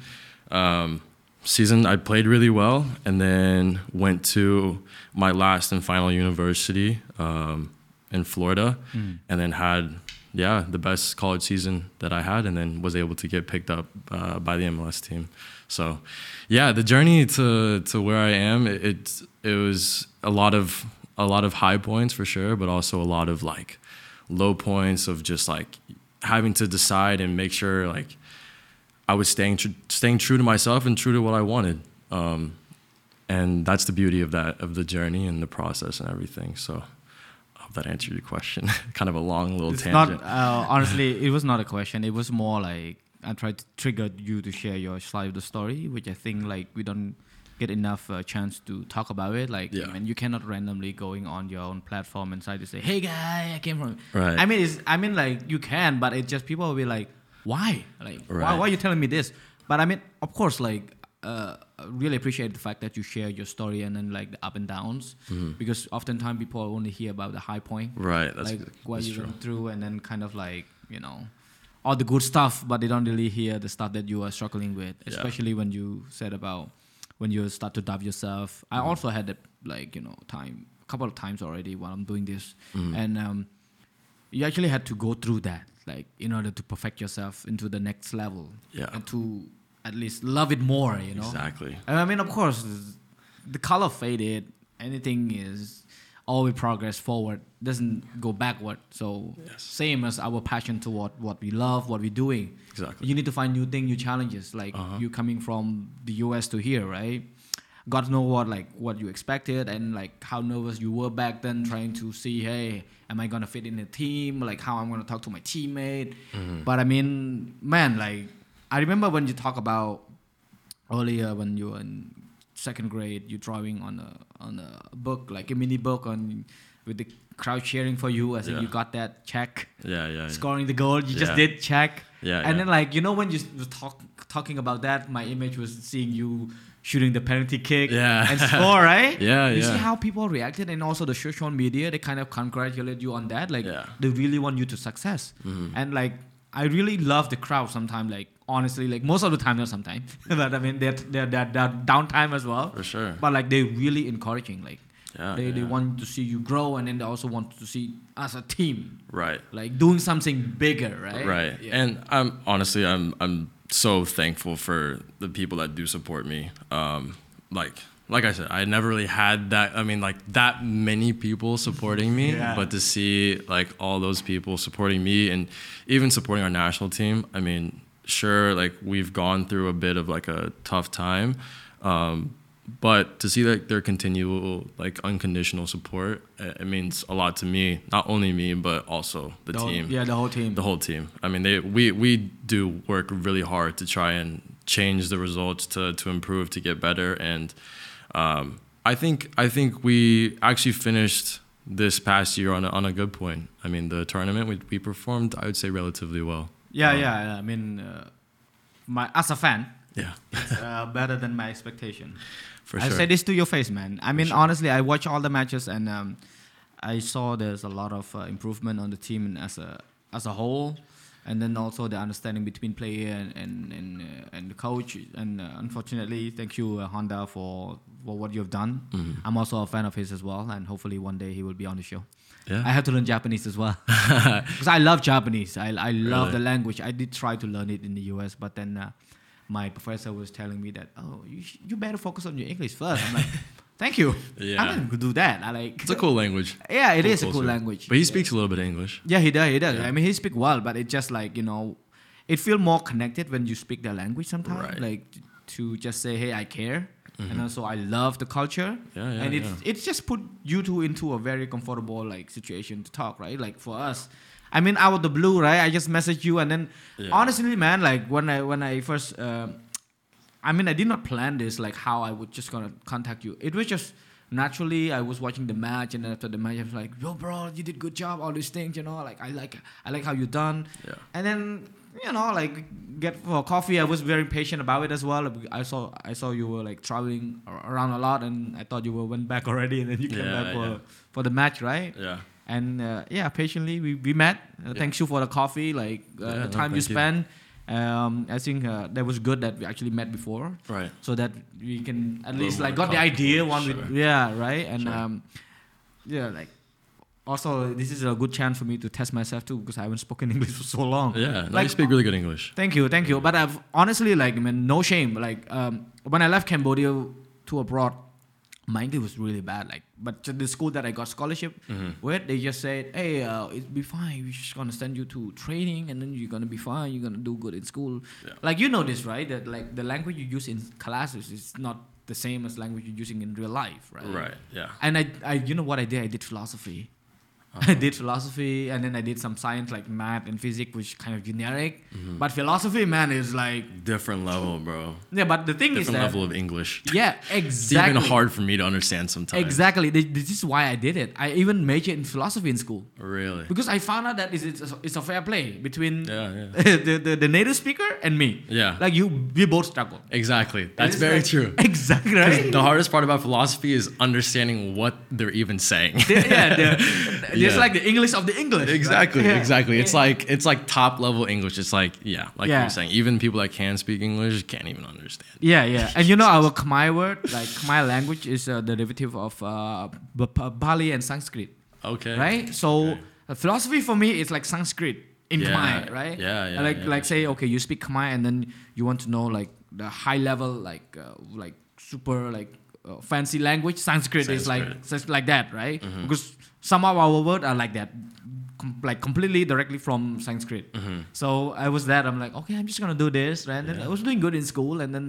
Um, season I played really well, and then went to my last and final university um, in Florida, and then had yeah the best college season that I had, and then was able to get picked up uh, by the MLS team. So yeah, the journey to to where I am, it, it was a lot of a lot of high points for sure, but also a lot of like low points of just like having to decide and make sure like I was staying tr- staying true to myself and true to what I wanted. Um, and that's the beauty of that of the journey and the process and everything. So hope that answered your question. *laughs* kind of a long little It's tangent. not uh, *laughs* honestly. It was not a question. It was more like I tried to trigger you to share your side of the story, which I think like we don't get enough uh, chance to talk about it. Like, Yeah. I mean, you cannot randomly going on your own platform and decide to say, "Hey, guy, I came from." Right. I mean, it's, I mean, like you can, but it just people will be like, "Why? Like, why, Right. why are you telling me this?" But I mean, of course, like. Uh, really appreciate the fact that you share your story and then like the up and downs because oftentimes people only hear about the high point Mm-hmm. right. That's, like what you went through and then kind of like you know all the good stuff but they don't really hear the stuff that you are struggling with Yeah. especially when you said about when you start to doubt yourself i Mm-hmm. also had that like you know time a couple of times already while i'm doing this Mm-hmm. and um, you actually had to go through that like in order to perfect yourself into the next level Yeah. and to at least love it more you know Exactly. I mean, of course, the color faded. Anything is always progress forward, doesn't go backward. So Yes. same as our passion toward what we love, what we're doing. Exactly. You need to find new thing, new challenges. Like Uh-huh. you coming from the US to here, right? Got to know what like what you expected and like how nervous you were back then, trying to see, hey, am I gonna fit in the team? Like how I'm gonna talk to my teammate. Mm-hmm. But I mean, man, like I remember when you talk about earlier when you were in second grade, you drawing on a on a book like a mini book on with the crowd cheering for you. as Yeah. you got that check, Yeah, yeah. yeah. scoring the goal. You just did check. Yeah, and yeah. then like you know when you was talk talking about that, my image was seeing you shooting the penalty kick Yeah. and score, right? *laughs* Yeah, You see how people reacted, and also the social media, they kind of congratulate you on that. Like Yeah. they really want you to success, mm-hmm. and like I really love the crowd. Sometimes, like honestly, like most of the time, not sometimes, *laughs* but I mean they're they're, they're, they're downtime as well. For sure. But like they're really encouraging. Like Yeah, they, they want to see you grow, and then they also want to see us a team, Right. like doing something bigger, right? Right. Yeah. And I'm honestly I'm I'm so thankful for the people that do support me. Um like like I said, I never really had that I mean like that many people supporting me, Yeah. but to see like all those people supporting me and even supporting our national team, I mean, sure like we've gone through a bit of like a tough time. Um but to see like their continual like unconditional support, it, it means a lot to me. Not only me, but also the, whole- team Yeah, the whole team. the whole team. I mean, they we we do work really hard to try and change the results to to improve to get better. And um, I think I think we actually finished this past year on a, on a good point. I mean, the tournament we we performed, I would say, relatively well. Yeah, Um, yeah. I mean, uh, my as a fan, yeah, it's uh, *laughs* better than my expectation. for I sure. say this to your face, man. I mean, sure. honestly, I watch all the matches and um, I saw there's a lot of uh, improvement on the team and as a as a whole, and then also the understanding between player and and and, uh, and the coach. And uh, unfortunately, thank you uh, Honda for for what you've done. Mhm. I'm also a fan of his as well, and hopefully one day he will be on the show. Yeah. I have to learn Japanese as well *laughs* because I love Japanese. I I love Really? the language. I did try to learn it in the US, but then uh, my professor was telling me that, oh, you, sh- you better focus on your English first. I'm like, *laughs* thank you. Yeah. I'm gonna do that. I like. It's a cool language. Yeah, it Cool is a cool language. But he Yeah. speaks a little bit of English. Yeah, he does. He does. Yeah. I mean, he speak well, but it's just like you know, it feel more connected when you speak the language sometimes. Right. Like to just say, "Hey, I care," and also I love the culture. Mm-hmm. Yeah, yeah, and it yeah. it just put you two into a very comfortable like situation to talk, right? Like for us. I mean, out of the blue, right? I just messaged you, and then Yeah. honestly, man, like when I when I first, um I mean, I did not plan this, like how I would just gonna contact you. It was just naturally. I was watching the match, and then after the match, I was like, "Yo, bro, you did good job. All these things, you know, like I like, I like how you done." Yeah. And then you know, like get for coffee. I was very patient about it as well. I saw, I saw you were like traveling around a lot, and I thought you were went back *laughs* already, and then you came Yeah, back for yeah. for the match, right? Yeah. and uh, yeah, patiently we, we met. Uh, Yeah. Thanks you for the coffee, like uh, the no, time you thank you. spent. Um, I think uh, that was good that we actually met before, Right. so that we can at least like got the idea one comfortable, with sure. yeah right and Sure. um, yeah like also this is a good chance for me to test myself too because I haven't spoken *laughs* English for so long. Yeah. Like- you speak really good English. Thank you, thank you. But I've honestly like, I mean, no shame. Like, um, when I left Cambodia to abroad, my English was really bad. Like, but to the school that I got scholarship Mhm. with, they just said, "Hey, uh, it'll be fine. We're just gonna send you to training, and then you're gonna be fine. You're gonna do good in school." Yeah. Like, you know this, right? That like the language you use in classes is not the same as language you're using in real life, right? Right. Yeah. And I, I, you know what I did? I did philosophy. *laughs* I did philosophy, and then I did some science like math and physics, which kind of generic. Mm-hmm. But philosophy, man, is like Different level, bro. yeah. But the thing is Different level of English. *laughs* yeah, exactly. *laughs* It's even hard for me to understand sometimes. Exactly. This is why I did it. I even majored in philosophy in school Really. because I found out that it's, it's, a, it's a fair play between Yeah. Yeah. the, the the native speaker and me. Yeah. Like you, we both struggle. Exactly. That's very like- true. Exactly. Right. The hardest part about philosophy is understanding what they're even saying. Yeah, the, it's like the English of the English. right? exactly. Yeah. *laughs* Exactly. It's like it's like top level English. It's like yeah, like you Yeah. were saying, even people that can speak English can't even understand. Yeah, yeah, and you know our Khmer word, like Khmer language, is a derivative of uh, B- B- Bali and Sanskrit, Okay. right? So Okay. uh, philosophy for me is like Sanskrit in Yeah, Khmer, right? yeah, yeah, Like yeah. like say okay, you speak Khmer and then you want to know like the high level like uh, like super like uh, fancy language. Sanskrit, is like like that, right? Mhm. Because some of our words are like that, com- like completely directly from Sanskrit. Mhm. So I was that. I'm like, okay, I'm just gonna do this, right? And then I was doing good in school, and then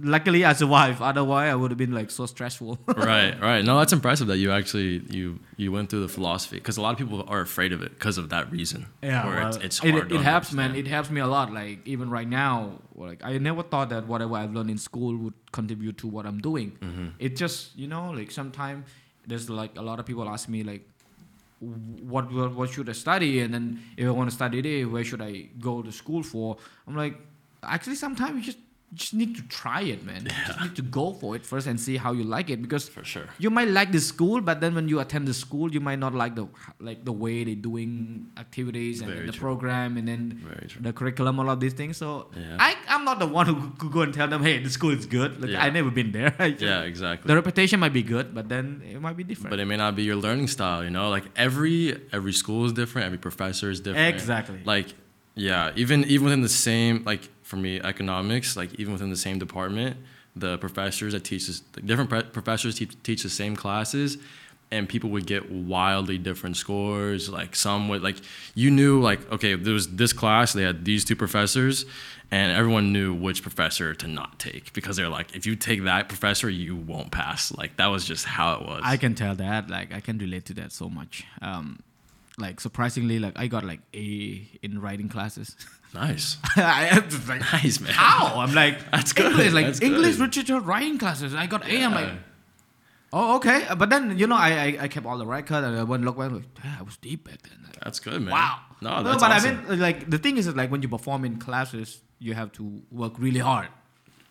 luckily I survived. Otherwise, I would have been like so stressful. *laughs* right. Right. No, that's impressive that you actually you you went through the philosophy because a lot of people are afraid of it because of that reason. yeah, well, it's, it's it, hard. it helps, man. It helps me a lot. Like even right now, like I never thought that whatever I've learned in school would contribute to what I'm doing. Mhm. It just you know like sometimes there's like a lot of people ask me like. What, what should I study? And then if I want to study this, where should I go to school for? I'm like, actually, sometimes you just just need to try it, man. You just need to go for it first and see how you like it because For sure. you might like the school, but then when you attend the school, you might not like the like the way they're doing activities and the true. program and then the curriculum, all of these things. So Yeah. I I'm not the one who could go and tell them, hey, the school is good. Like Yeah. I never been there. *laughs* Yeah. Exactly. The reputation might be good, but then it might be different. but it may not be your learning style you know like every every school is different every professor is different Exactly. like yeah even even within the same like for me economics like even within the same department the professors that teach this different pre- professors teach, teach the same classes and people would get wildly different scores like some would like you knew like okay there was this class they had these two professors and everyone knew which professor to not take because they're like if you take that professor you won't pass like that was just how it was I can tell that. Like I can relate to that so much. Um, like surprisingly, like I got like A in writing classes. *laughs* nice *laughs* I am just like nice man how? I'm like *laughs* That's good. English, like That's good. English literature writing classes. I got A. I'm like, oh okay. But then you know, I I, I kept all the record and I went look back like, "Damn, I was deep back then. Like, That's good, man. wow. No, that's but awesome. I mean, like the thing is, that, like when you perform in classes, you have to work really hard.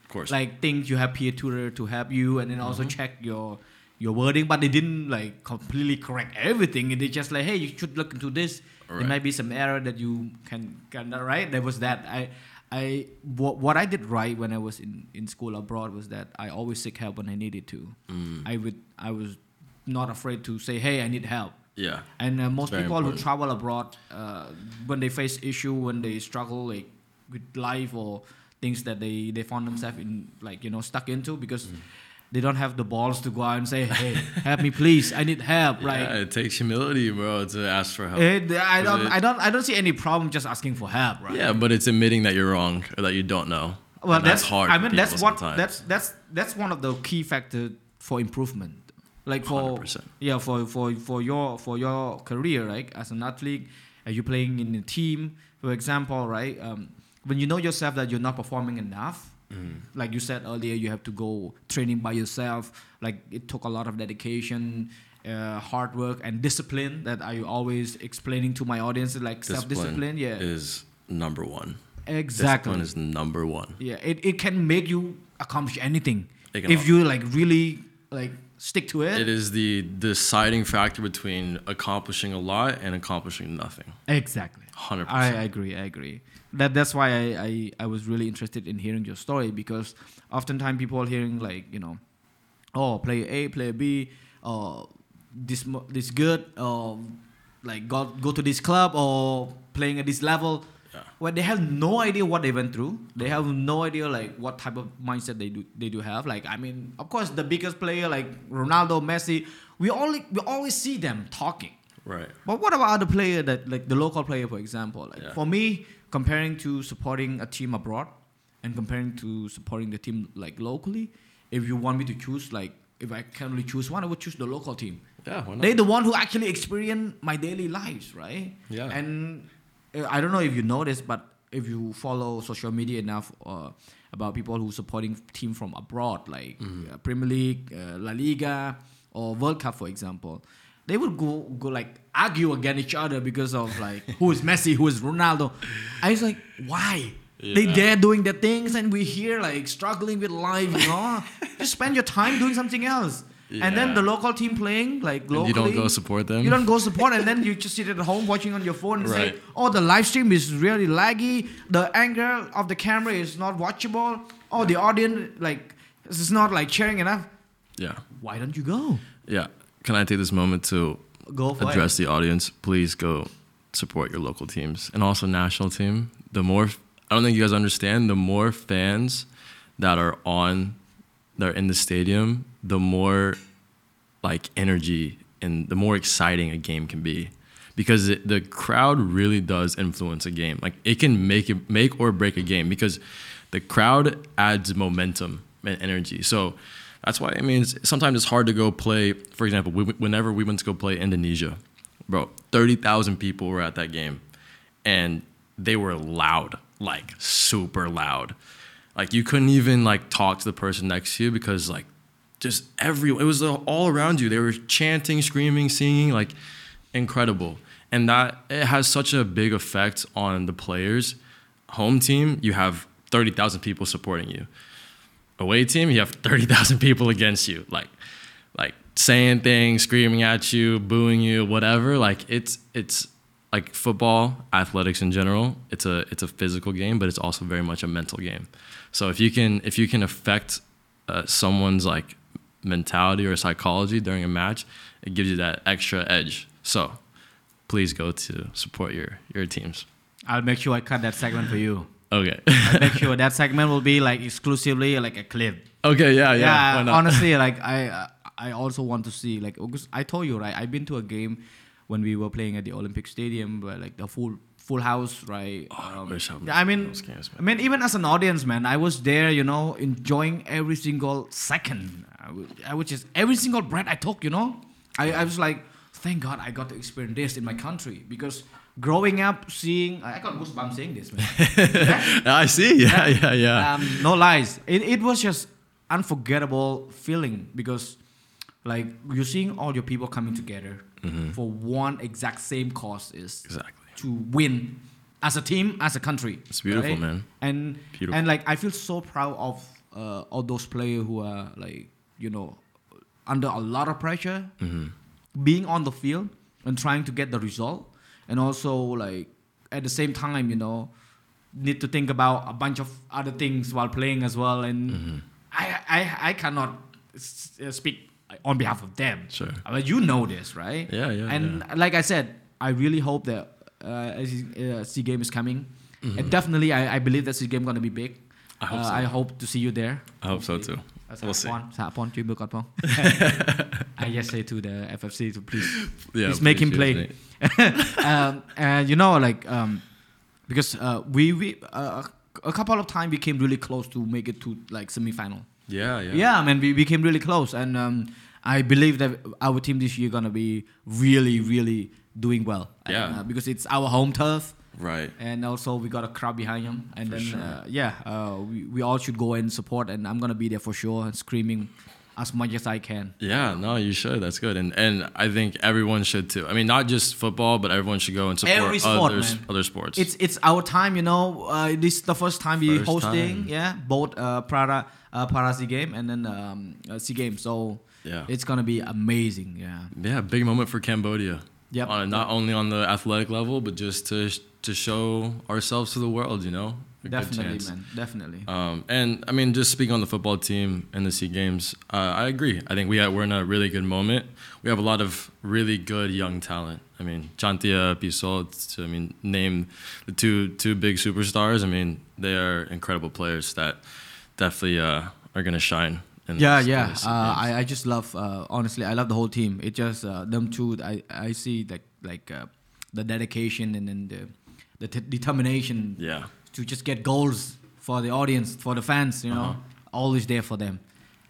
of course. Like things you have peer tutor to help you, and then also Mm-hmm. check your your wording. But they didn't like completely correct everything. And they just like, hey, you should look into this. There Right. might be some error that you can can right. There was that. I I what, what I did right when I was in in school abroad was that I always seek help when I needed to. Mm. I would I was not afraid to say, hey, I need help. yeah. And uh, most people important. who travel abroad, uh, when they face issue, when they struggle like with life or things that they they found themselves in like you know stuck into because Mm. They don't have the balls to go out and say hey help me please i need help yeah, it takes humility, bro, to ask for help. eh, i don't it- i don't i don't see any problem just asking for help right yeah, but it's admitting that you're wrong or that you don't know. well And that's, hard. i mean that's what sometimes. that's that's that's one of the key factors for improvement like for 100%. yeah for for for your for your career right as an athlete are you playing in a team for example right um, when you know yourself that you're not performing enough Mm-hmm. like you said earlier you have to go training by yourself like it took a lot of dedication uh, hard work and discipline that i always explaining to my audience like self-discipline yeah is number one. exactly Discipline is number one. yeah, it, it can make you accomplish anything if you like really like stick to it. It is the deciding factor between accomplishing a lot and accomplishing nothing. Exactly. 100%. I agree. I agree. That that's why I, I, I was really interested in hearing your story because oftentimes people are hearing like you know, oh player A, player B, or this this good, or like go go to this club or playing at this level. Yeah. Well, they have no idea what they went through. They uh-huh. have no idea like what type of mindset they do they do have. Like I mean, of course, the biggest player like Ronaldo, Messi, we only we always see them talking. Right. But what about other player that like the local player, for example? Like Yeah. for me, comparing to supporting a team abroad and comparing to supporting the team like locally, if you want me to choose, like if I can only choose one, I would choose the local team. Yeah. Why not? They're the one who actually experience my daily lives, right? Yeah. And uh, I don't know if you notice, but if you follow social media enough uh, about people who supporting team from abroad, like Mm-hmm. uh, Premier League, uh, La Liga, or World Cup, for example, they would go go like argue against each other because of like who is Messi, who is Ronaldo. I was like, why? They Yeah. there doing their things, and we here like struggling with life. You know, *laughs* just spend your time doing something else. And then the local team playing like And locally. you don't go support them. You don't go *laughs* support, and then you just sit at home watching on your phone and say, "Oh, the live stream is really laggy. The angle of the camera is not watchable. Oh, the audience like is not like cheering enough. Yeah. Why don't you go? Yeah. Can I take this moment to address the audience? Please go support your local teams and also national team. The more I don't think you guys understand, the more fans that are on that are in the stadium, the more like energy and the more exciting a game can be. Because it, the crowd really does influence a game. Like it can make it make or break a game because the crowd adds momentum and energy. So that's why I mean it's, sometimes it's hard to go play. For example, we, whenever we went to go play Indonesia, bro, thirty thousand people were at that game, and they were loud, like super loud. Like you couldn't even like talk to the person next to you because like just every it was all around you. They were chanting, screaming, singing, like incredible. And that it has such a big effect on the players. Home team, you have thirty thousand people supporting you. Away team, you have thirty thousand *laughs* people against you. Like, like saying things, screaming at you, booing you, whatever. Like it's it's like football, athletics in general. It's a it's a physical game, but it's also very much a mental game. So if you can if you can affect uh, someone's like mentality or psychology during a match, it gives you that extra edge. So please go to support your your teams. I'll make sure I cut that segment for you. Okay. Make sure *laughs* that segment will be like exclusively like a clip. okay. Yeah. Yeah. yeah, honestly, like I I also want to see like I told you right, I've been to a game when we were playing at the Olympic Stadium, where like the full full house, right? Oh, I wish I I mean, games, I mean, even as an audience, man, I was there, you know, enjoying every single second, I would- I was just every single breath I took, you know. I, I was like, thank God I got to experience this in my country because growing up seeing, I got goosebumps saying this, man. *laughs* I see. Yeah. Yeah. Yeah. um, no lies. It, it was just unforgettable feeling because like you're seeing all your people coming together for one exact same cause is Exactly. to win as a team, as a country. It's beautiful, right? man. And Beautiful. and like I feel so proud of uh, all those players who are like you know under a lot of pressure, Mm-hmm. being on the field and trying to get the result, and also like at the same time, you know, need to think about a bunch of other things while playing as well. And Mm-hmm. I, I I cannot s- uh, speak on behalf of them. Sure. I mean, you know this, right? Yeah, yeah, And like I said, I really hope that uh, as uh, Game is coming, Mm-hmm. and definitely I, I believe that Sea Game gonna be big. I hope uh, so. I hope to see you there. I hope so too. សហ We'll see. ព័ន្ធសហព័ន្ធជួយមើលគាត់ផង *laughs* I just say to the FFC to please Yeah, Please make him please, play. mate. *laughs* um, and you know, like um, because uh, we we uh, a couple of times we came really close to make it to like semi-final. Yeah, yeah. Yeah, I mean we, we came really close, and um, I believe that our team this year gonna be really really doing well. And, Yeah. uh, because it's our home turf, Right. and also we got a crowd behind him, and For then sure. uh, yeah, uh, we we all should go and support, and I'm gonna be there for sure, and screaming as much as I can. Yeah, no, you should. That's good, and and I think everyone should too. I mean, not just football, but everyone should go and support Every sport, other other sports. It's it's our time, you know. Uh, this is the first time we First hosting, time. yeah, both uh, Para uh, Para Sea Game and then um, uh, Sea Game. So yeah, it's gonna be amazing. Yeah. yeah, big moment for Cambodia. Yep. On, not only on the athletic level, but just to to show ourselves to the world. You know, A Definitely, man. Definitely. Um, and I mean, just speaking on the football team and the Sea Games, uh, I agree. I think we have, we're in a really good moment. We have a lot of really good young talent. I mean, Chanthea Pisoth, to I mean, name the two two big superstars. I mean, they are incredible players that definitely uh, are going to shine. Yeah, this- yeah. this Uh, I, I just love. Uh, honestly, I love the whole team. It just uh, them two. I I see like like uh, the dedication and then the the t- determination yeah, to just get goals for the audience, for the fans, you know, Uh-huh. always there for them.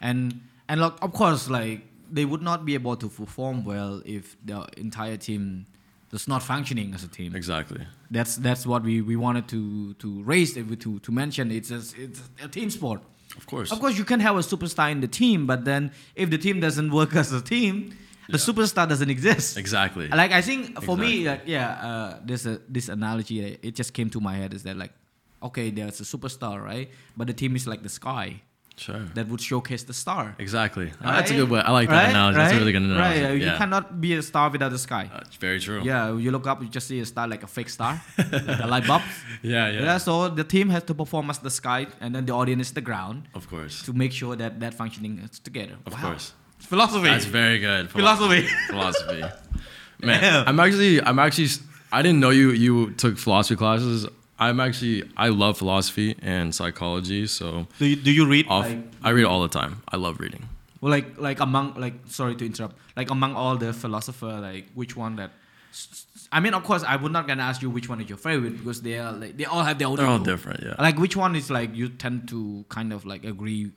And and like of course like they would not be able to perform well if the entire team is not functioning as a team. exactly. That's that's what we, we wanted to to raise to to mention it's a, it's a team sport. Of course. Of course you can have a superstar in the team, but then if the team doesn't work *laughs* as a team, the Yeah. superstar doesn't exist. Exactly. Like I think for me, like yeah, uh, there's a this analogy. It just came to my head is that like, okay, there's a superstar, right? But the team is like the sky Sure. that would showcase the star. Exactly. Uh, Right? That's a good way. I like that Right? analogy. That's a Right? really good analogy. Right? uh, You Yeah. cannot be a star without the sky. Uh, it's very true. Yeah, you look up, you just see a star like a fake star, like a light bulb. *laughs* Yeah. Yeah. Yeah. So the team has to perform as the sky, and then the audience is the ground Of course. to make sure that that functioning is together. Of Wow. course. Philosophy. That's very good. Philosophy. *laughs* philosophy. Man, *laughs* Yeah. I'm actually, I'm actually, I didn't know you you took philosophy classes. I'm actually, I love philosophy and psychology. So, do you, do you read? off, like, I read all the time. I love reading. Well, like like among like sorry to interrupt. Like among all the philosopher, like which one that? I mean, of course, I would not gonna ask you which one is your favorite because they are like they all have their own. They're all different. Yeah. Like which one is like you tend to kind of like agree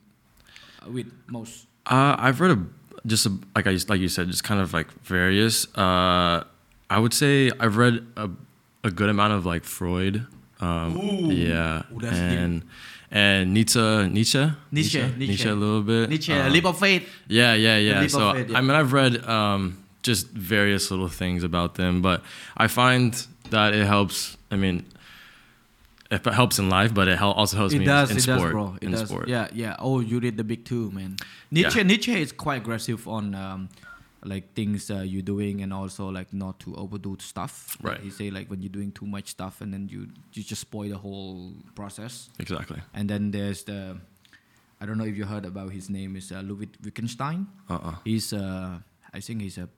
with most. Uh, I've read a just a, like I like you said, just kind of like various. Uh, I would say I've read a, a good amount of like Freud. Um, Ooh. yeah, Ooh, that's deep. and and Nietzsche, Nietzsche, Nietzsche, Nietzsche, Nietzsche. a little bit. Nietzsche, Um, leap of faith. Yeah, yeah, yeah. So faith, yeah. I mean, I've read um, just various little things about them, but I find that it helps. I mean, it helps in life, but it also helps It me does, in it sport. does, bro. It in does. sport. Yeah, yeah. Oh, you read the big two, man. Nietzsche, Yeah. Nietzsche is quite aggressive on um, like things uh, you're doing and also like not to overdo stuff. Right. He say like when you're doing too much stuff and then you you just spoil the whole process. Exactly. And then there's the, I don't know if you heard about his name is uh, Ludwig Wittgenstein. Uh. uh He's uh, I think he's a,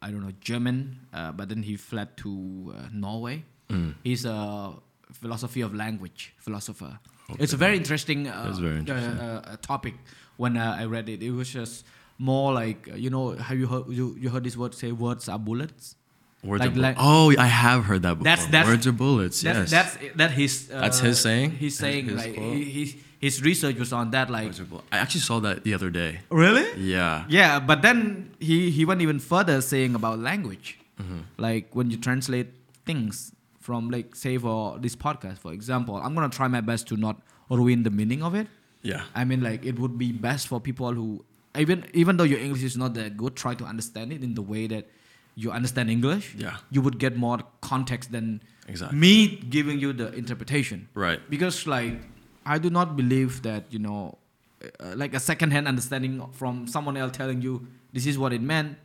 I don't know German, uh, but then he fled to uh, Norway. Mm. He's a philosophy of language philosopher. Okay. It's a very interesting, uh, very interesting. Uh, uh, topic. When uh, I read it, it was just more like uh, you know have you heard you, you heard this word say words are bullets. Words Like- are bu- like- oh, I have heard that before. That's- that's- Words are bullets. That's yes. that's that his. Uh, That's his saying? He's saying his like quote? he, his research was on that like bull- I actually saw that the other day. really Yeah. Yeah, but then he, he went even further saying about language. Mm-hmm. Like when you translate things from like say for this podcast, for example, I'm gonna try my best to not ruin the meaning of it. Yeah. I mean like it would be best for people who even even though your English is not that good, try to understand it in the way that you understand English. Yeah. You would get more context than Exactly. me giving you the interpretation Right. because like i do not believe that you know uh, like a second-hand understanding from someone else telling you this is what it meant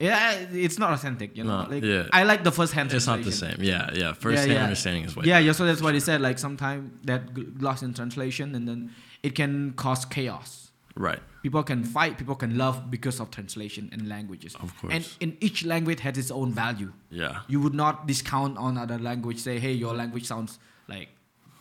yeah it's not authentic you know No, like yeah. i like the first-hand It's not the same. Yeah. Yeah. First hand understanding is way. yeah yeah so that's why he said like sometimes that g- lost in translation and then it can cause chaos Right. people can fight people can love because of translation and languages Of course. and in each language has its own value Yeah. you would not discount on other language say hey your language sounds like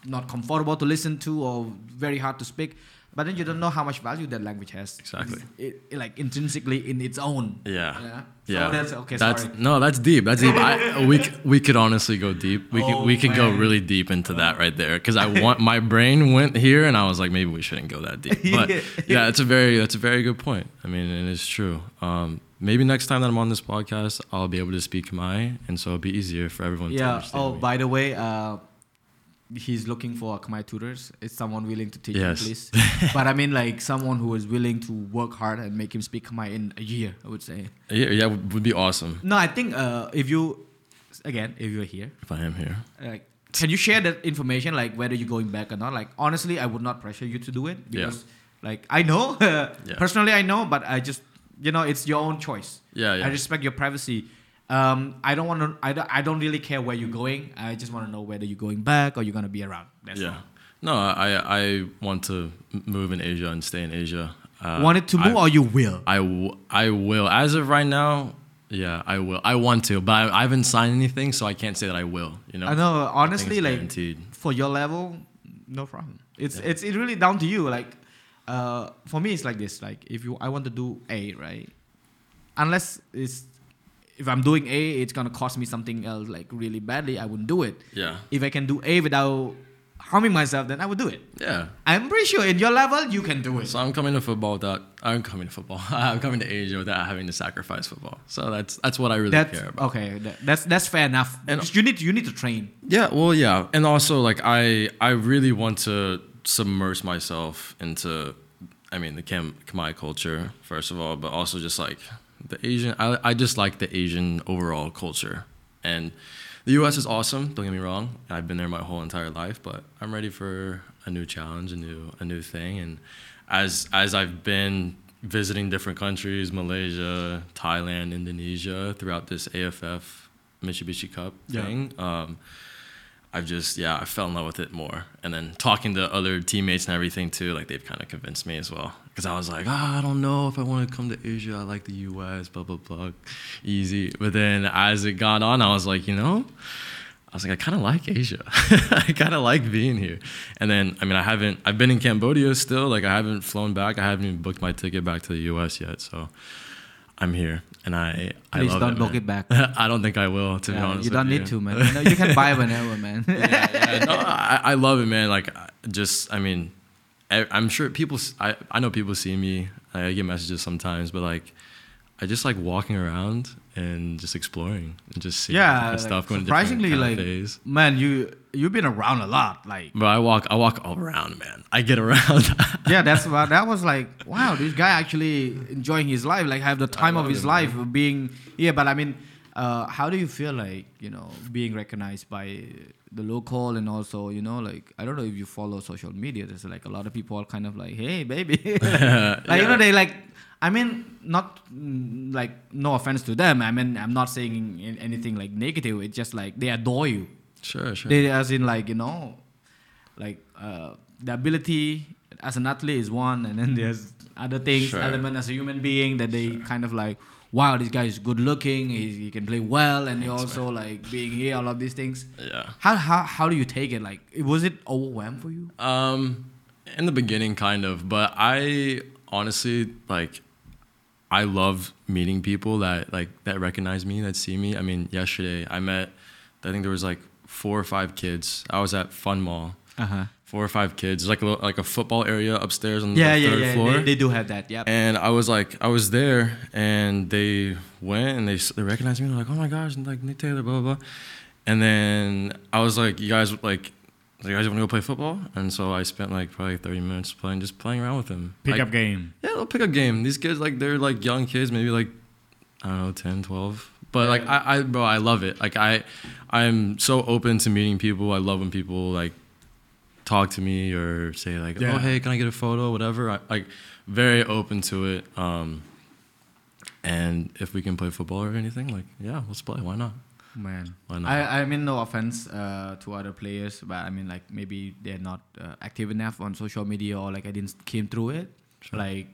not comfortable to listen to or very hard to speak. But then you don't know how much value that language has. Exactly. It, it- like intrinsically in its own. Yeah. Yeah. Yeah. That's okay. That's sorry. no, that's deep. That's deep. I, *laughs* we we could honestly go deep. We could Oh, we could go really deep into that right there because I want my brain went here and I was like maybe we shouldn't go that deep. But *laughs* Yeah. it's a very that's a very good point. I mean, and it's true. Um, maybe next time that I'm on this podcast, I'll be able to speak Khmer, and so it'll be easier for everyone. to Yeah. Oh, me. by the way, uh, he's looking for Khmer tutors. Is someone willing to teach Yes. him, please? *laughs* but I mean, like someone who is willing to work hard and make him speak Khmer in a year. I would say. yeah, yeah, would be awesome No, I think uh, if you, again, if you're here, if I am here. like, can you share that information, like whether you're going back or not? Like, honestly, I would not pressure you to do it Yeah. because, like, I know *laughs* personally, I know, but I just, you know, it's your own choice. Yeah, yeah. I respect your privacy. Um, I don't want to. I don't, I don't really care where you're going. I just want to know whether you're going back or you're gonna be around. That's yeah. No, I I want to move in Asia and stay in Asia. Uh, all. Want it to move I- or you will? I, w- I will. As of right now, yeah, I will. I want to, but I, I haven't signed anything, so I can't say that I will. You know. I know. Honestly, like guaranteed. for your level, no problem. It's it's it's really down to you. Like, uh, for me, it's like this. Like, if you I want to do A, right? Unless it's if I'm doing A, it's gonna cost me something else like really badly. I wouldn't do it. Yeah. If I can do A without harming myself, then I would do it. Yeah. I'm pretty sure in your level you can do it. So I'm coming to football that I'm coming to football. *laughs* I'm coming to Asia without having to sacrifice football. So that's that's what I really That's care about. okay. that- that's that's fair enough. And- you need to, you need to train. Yeah, well, yeah, and also like I I really want to submerge myself into, I mean, the Khmer culture first of all, but also just like the Asian. I I just like the Asian overall culture, and the U.S. is awesome. Don't get me wrong. I've been there my whole entire life, but I'm ready for a new challenge, a new a new thing, and as as I've been visiting different countries, Malaysia, Thailand, Indonesia, throughout this AFF Mitsubishi Cup Yeah. thing. Um, I've just yeah I fell in love with it more and then talking to other teammates and everything too like they've kind of convinced me as well because I was like ah, I don't know if I want to come to Asia I like the U.S. blah blah blah easy but then as it got on I was like you know I was like I kind of like Asia *laughs* I kind of like being here and then I mean I haven't I've been in Cambodia still like I haven't flown back I haven't even booked my ticket back to the U.S. yet so I'm here and I I Please don't it, book it back. *laughs* I don't think I will to be honest you don't you. need to, man. *laughs* You, know, you can buy whenever, man. yeah, yeah. No, I, I love it, man. Like, just, I mean, I'm sure people, I I know people see me. I get messages sometimes, but like, I just like walking around and just exploring and just seeing yeah, like, stuff, going to different surprisingly, like cafes. man, you you've been around a lot. Like, But I walk, I walk all around, man. I get around. *laughs* yeah, that's what that was like. Wow, this guy actually enjoying his life, like have the time of his it, life of being here. But I mean, uh, how do you feel like you know being recognized by the local and also you know like I don't know if you follow social media. There's like a lot of people are kind of like, hey, baby, *laughs* like you *laughs* know they like. I mean, not mm, like no offense to them. I mean, I'm not saying anything like negative. It's just like they adore you. sure, sure. They as in like you know, like uh, the ability as an athlete is one, and then there's other things, Sure. element as a human being that they kind of like, wow, this guy is good looking, he, he can play well, and he also like being here, all of these things. yeah. How how how do you take it? Like, was it overwhelmed for you? Um, in the beginning, kind of, but I honestly like. I love meeting people that like that recognize me, that see me. I mean, yesterday I met. I think there was like four or five kids. I was at Fun Mall. Uh huh. Four or five kids. There's like a little, like a football area upstairs on Yeah, the yeah, third yeah. floor. They, they do have that. Yeah. And I was like, I was there, and they went and they they recognized me. They're like, oh my gosh, and like Nick Taylor, blah blah blah. And then I was like, you guys like, you guys want to go play football? And so I spent like probably 30 minutes playing, just playing around with them. Like, game. Yeah, they'll pick up game. These kids like they're like young kids, maybe like I don't know, 10, 12. But like I, I bro, I love it. Like I I'm so open to meeting people. I love when people like talk to me or say like, Yeah. "Oh, hey, can I get a photo?" whatever. I like very open to it. Um and if we can play football or anything, like, yeah, let's play. Why not? Man, Why not? I, I mean no offense uh, to other players, but I mean like maybe they're not uh, active enough on social media or like I didn't came through it. Sure. Like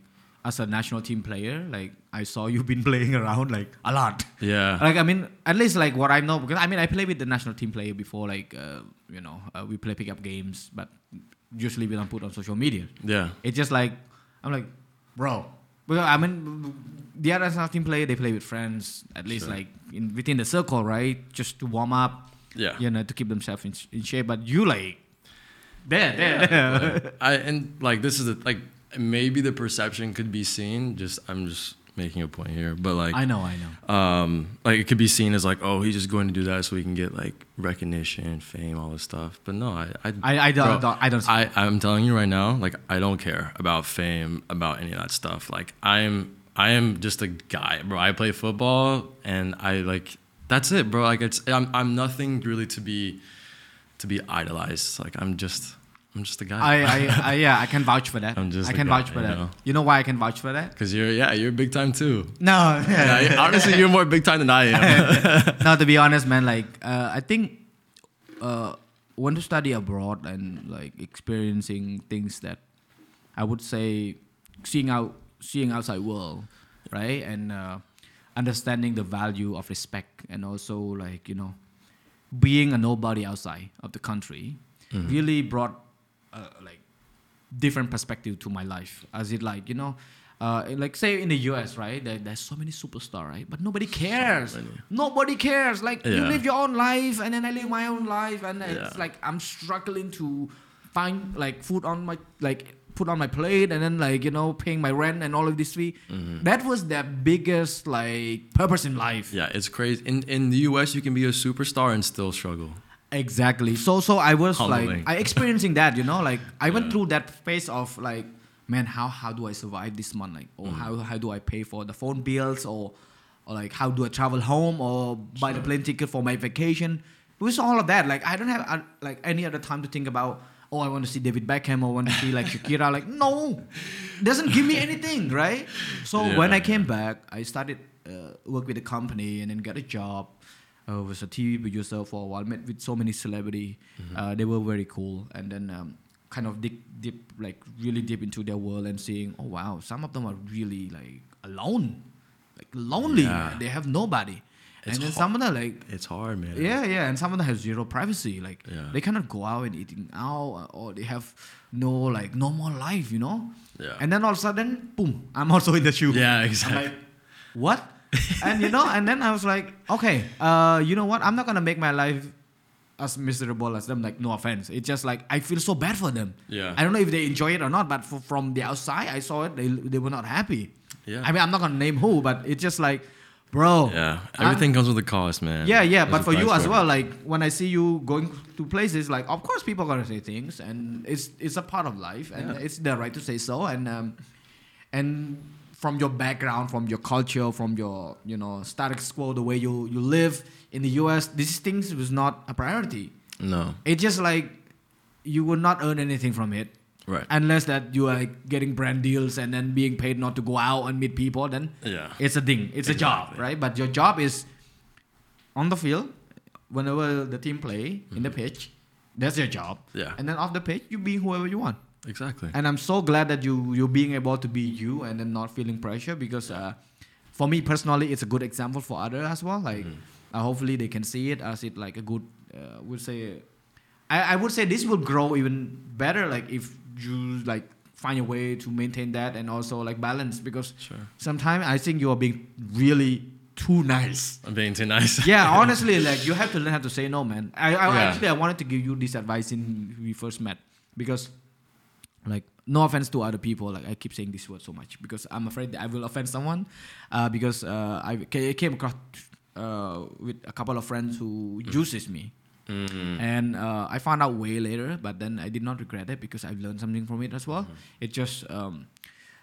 as a national team player, like I saw you've been *laughs* playing around like a lot. Yeah. Like I mean, at least like what I know because I mean I play with the national team player before. Like uh, you know, uh, we play pickup games, but usually we don't put on social media. yeah. It's just like I'm like, bro. Because I mean, the other national team player they play with friends at least Sure. like in within the circle, right? Just to warm up, Yeah. you know, to keep themselves in, in shape. But you like, there, there, Yeah, but *laughs* I and like this is the like maybe the perception could be seen. Just I'm just making a point here, but like I know, I know. um like it could be seen as like oh he's just going to do that so he can get like recognition, fame, all this stuff. But no, I I I, I don't, bro, don't I don't. I I'm telling you right now, like I don't care about fame, about any of that stuff. Like I'm I am just a guy, bro. I play football and I like that's it, bro. Like it's I'm I'm nothing really to be to be idolized. Like I'm just I'm just a guy. I, I, *laughs* I, yeah, I can vouch for that. I'm just I can guy, vouch for you that. know? You know why I can vouch for that? Cause you're yeah you're big time too. No, Yeah, honestly, you're more big time than I am. *laughs* no, to be honest, man, like uh, I think uh, when to study abroad and like experiencing things that I would say seeing out seeing outside world, right, and uh, understanding the value of respect and also like you know being a nobody outside of the country really brought uh, like different perspective to my life as it like you know uh, like say in the US right there, there's so many superstar right but nobody cares many. nobody cares like you live your own life and then I live my own life and it's like I'm struggling to find like food on my like put on my plate and then like you know paying my rent and all of this fee Mm-hmm. that was their biggest like purpose in life yeah, it's crazy. In in the U.S., you can be a superstar and still struggle. Exactly. So so I was Humbling. like I experiencing that, you know, like I went Yeah. through that phase of like, man, how how do I survive this month? Like, or Mm. how how do I pay for the phone bills or or like how do I travel home or buy the plane ticket for my vacation? It was all of that. Like I don't have uh, like any other time to think about. Oh, I want to see David Beckham or want to see like *laughs* Shakira. Like no, doesn't give me anything, right? So when I came back, I started uh, work with a company and then got a job uh, was a TV producer for a while. Met with so many celebrity. Uh, they were very cool, and then um, kind of dig deep, like really deep into their world and seeing, oh wow, some of them are really like alone, like lonely. Yeah. They have nobody, It's and then hard. some of them like. It's hard, man. Yeah, yeah, and some of them have zero privacy. Like Yeah. they cannot go out and eating out, or they have no like normal life, you know. Yeah. And then all of a sudden, boom! I'm also in the shoe. Yeah, exactly. like, what? And you know, and then I was like, okay, uh, you know what? I'm not gonna make my life as miserable as them. Like, no offense. It's just like I feel so bad for them. Yeah. I don't know if they enjoy it or not, but from the outside, I saw it. They they were not happy. Yeah. I mean, I'm not gonna name who, but it's just like, bro. Yeah, everything comes with a cost, man. Yeah, yeah, There's but for you as well, like when I see you going to places, like of course people are gonna say things, and it's it's a part of life, and Yeah. it's their right to say so, and um, and from your background, from your culture, from your you know status quo, the way you you live in the U.S., these things was not a priority. No, It's just like you will not earn anything from it right. unless that you are like, getting brand deals and then being paid not to go out and meet people. Then Yeah. it's a thing. It's a job, right? But your job is on the field. Whenever the team play in the pitch, that's your job. Mm-hmm. Yeah. And then off the pitch, you be whoever you want. Exactly. And I'm so glad that you you're being able to be you and then not feeling pressure because uh, for me personally, it's a good example for others as well. Like Mm-hmm. uh, hopefully they can see it as it like a good. Uh, would say, I, I would say this will grow even better. Like if you like find a way to maintain that and also like balance because Sure. sometimes I think you are being really too nice. I'm being too nice. *laughs* yeah, *laughs* honestly, like you have to learn how to say no, man. I, I Yeah. actually I wanted to give you this advice in we first met because, like, no offense to other people, like I keep saying this word so much because I'm afraid that I will offend someone, uh, because uh, I ca- came across uh, with a couple of friends who uses me. Mm. And uh, I found out way later, but then I did not regret it because I've learned something from it as well. It just um,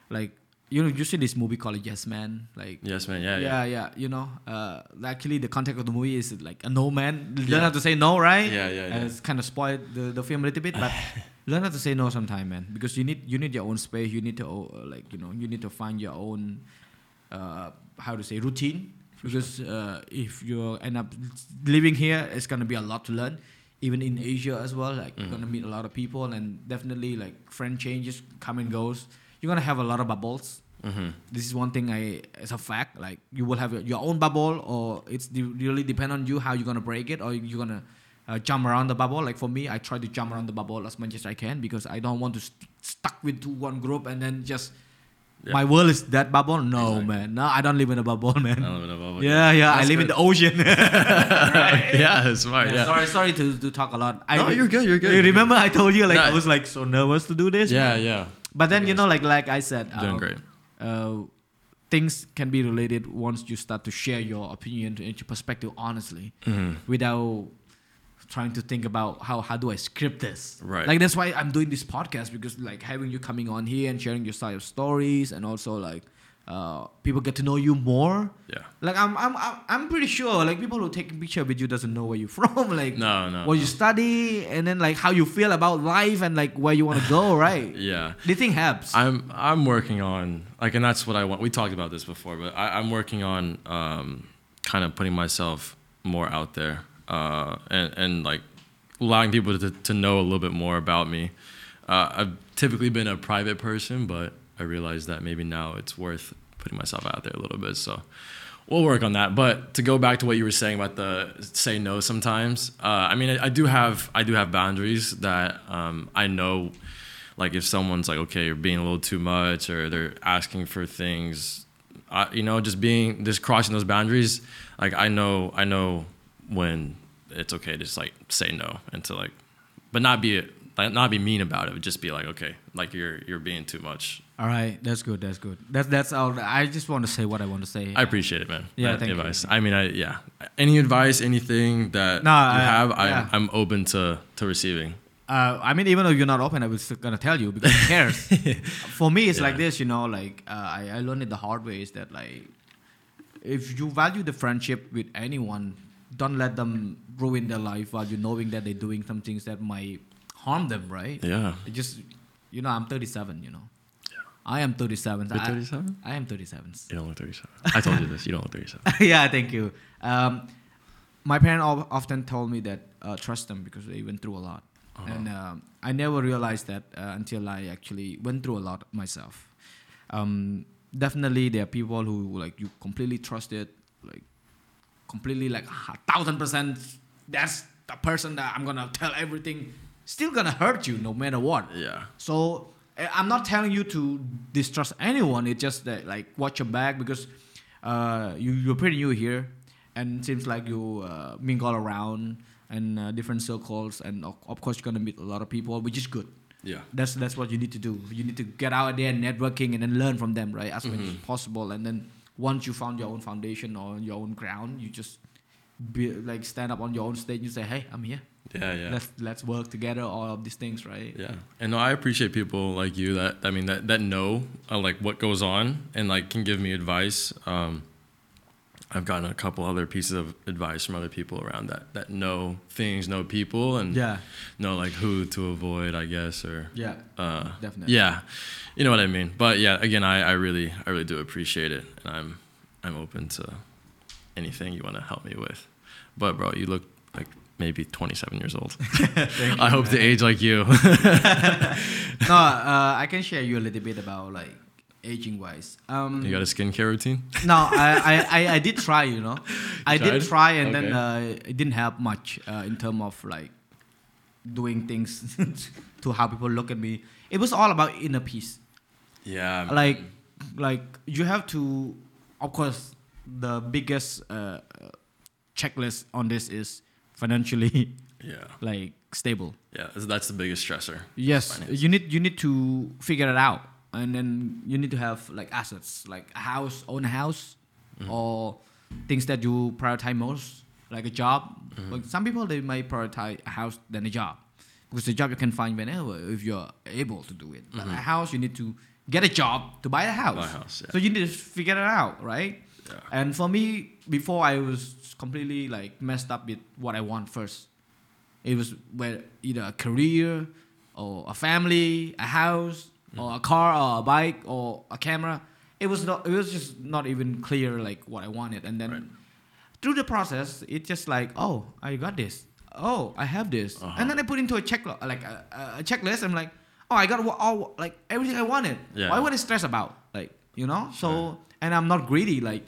like you know you see this movie called Yes Man, like Yes, man. Yeah, yeah, yeah. yeah. You know, uh, actually, the context of the movie is like a no man. Learn Yeah. how to say no, right? Yeah, yeah, yeah. And it's kind of spoiled the, the film a little bit, but *laughs* learn how to say no sometime, man. Because you need you need your own space. You need to uh, like you know you need to find your own uh, how to say routine. Because uh, if you end up living here, it's gonna be a lot to learn. Even in Asia as well, like you're Mhm. gonna meet a lot of people, and definitely like friend changes come and goes. You're gonna have a lot of bubbles This is one thing I it's a fact. Like you will have your, your own bubble, or it's de- really depend on you how you're gonna break it, or you're gonna uh, jump around the bubble. Like for me, I try to jump around the bubble as much as I can because I don't want to st- stuck with one group and then just Yeah. my world is that bubble. No Exactly. man, no, I don't live in a bubble, *laughs* man. I don't know about yeah, yeah, I live in the ocean. *laughs* yeah, smart. Yeah, Yeah. Sorry, sorry to, to talk a lot. I, No, you're good, you're good, You remember I told you like I was like so nervous to do this. Yeah, yeah. But then you know, like like I said, doing uh, great. Uh, things can be related once you start to share your opinion and your perspective honestly, Mm-hmm. without trying to think about how how do I script this. Right. Like that's why I'm doing this podcast because like having you coming on here and sharing your side of stories and also like uh, people get to know you more. Yeah. Like I'm, I'm, I'm, I'm pretty sure like people who take a picture with you doesn't know where you're *laughs* from, like No, no, what no. you study, and then like how you feel about life and like where you want to go, *laughs* right? Yeah. The thing helps. I'm I'm working on like, and that's what I want. We talked about this before, but I, I'm working on um, kind of putting myself more out there uh, and and like allowing people to to know a little bit more about me. Uh, I've typically been a private person, but I realize that maybe now it's worth putting myself out there a little bit. So we'll work on that. But to go back to what you were saying about the say no sometimes, uh, I mean, I, I do have I do have boundaries that um, I know like if someone's like okay you're being a little too much or they're asking for things I, you know just being just crossing those boundaries like i know i know when it's okay to just like say no and to like but not be like not be mean about it but just be like okay like you're you're being too much All right, that's good. That's good. That's that's all. I just want to say what I want to say. i appreciate it man Yeah, That thank you. advice i mean i yeah any advice anything that No, you I- have I'm, yeah. I'm open to to receiving Uh, I mean, even though you're not open, I was still gonna tell you because who cares? *laughs* For me, it's like this, you know. Like uh, I, I learned it the hard way is that like if you value the friendship with anyone, don't let them ruin their life while you knowing that they're doing some things that might harm them, right? yeah It just you know, I'm 37. You know, yeah. I am 37. You're I- 37? I, am 37. you don't look 37 i told you this you don't look 37 *laughs* yeah, thank you. Um, my parents often told me that uh, trust them because they went through a lot, Uh-huh. and um, I never realized that uh, until I actually went through a lot myself. Um, definitely, there are people who like you completely trusted, like completely like a thousand percent. That's the person that I'm gonna tell everything. Still gonna hurt you no matter what. yeah So eh, I'm not telling you to distrust anyone. It's just that like watch your back because uh, you you're pretty new here, and it seems like you uh, mingle around and uh, different circles, and of, course you're gonna meet a lot of people, which is good. yeah That's that's what you need to do. You need to get out there networking and then learn from them, right, as much Mm-hmm. as possible. And then once you found your own foundation or your own ground, you just be, like stand up on your own stage and say, "Hey, I'm here. yeah yeah Let's let's work together. All of these things, right?" Yeah, and no, I appreciate people like you that I mean that that know uh, like what goes on and like can give me advice. Um, I've gotten a couple other pieces of advice from other people around that that know things, know people, and Yeah. know like who to avoid, I guess, or Yeah. uh, Definitely. Yeah, you know what I mean. But yeah, again, I, I really I really do appreciate it, and I'm I'm open to anything you want to help me with. But bro, you look like maybe 27 years old. *laughs* *laughs* I hope to age like you. *laughs* no, uh, I can share you a little bit about like aging wise. Um, you got a skincare routine? no, I, I, I, I did try, you know, *laughs* I did try, and then uh, it didn't help much uh, in terms of like doing things *laughs* to how people look at me. It was all about inner peace. Yeah. Like, like you have to, of course, the biggest uh, checklist on this is financially yeah. *laughs* like stable. Yeah. That's, that's the biggest stressor. Yes, Finance. you need you need to figure it out, and then you need to have like assets, like a house, own a house, Mm-hmm. or things that you prioritize most, like a job. Mm-hmm. Like some people they might prioritize a house than a job, because the job you can find whenever if you're able to do it. But a house you need to get a job to buy a house. Mm-hmm. Buy a house, yeah. So you need to figure it out, right? Yeah. And for me, before I was completely like messed up with what I want first. It was where either a career or a family, a house, or a car or a bike or a camera. It was not. It was just not even clear like what I wanted. And then Right. through the process, it's just like, oh, I got this. Oh, I have this. Uh-huh. And then I put into a check like a, a- checklist. I'm like, oh, I got all like everything I wanted. Yeah. Why would I stress about like? you know. So and I'm not greedy. Like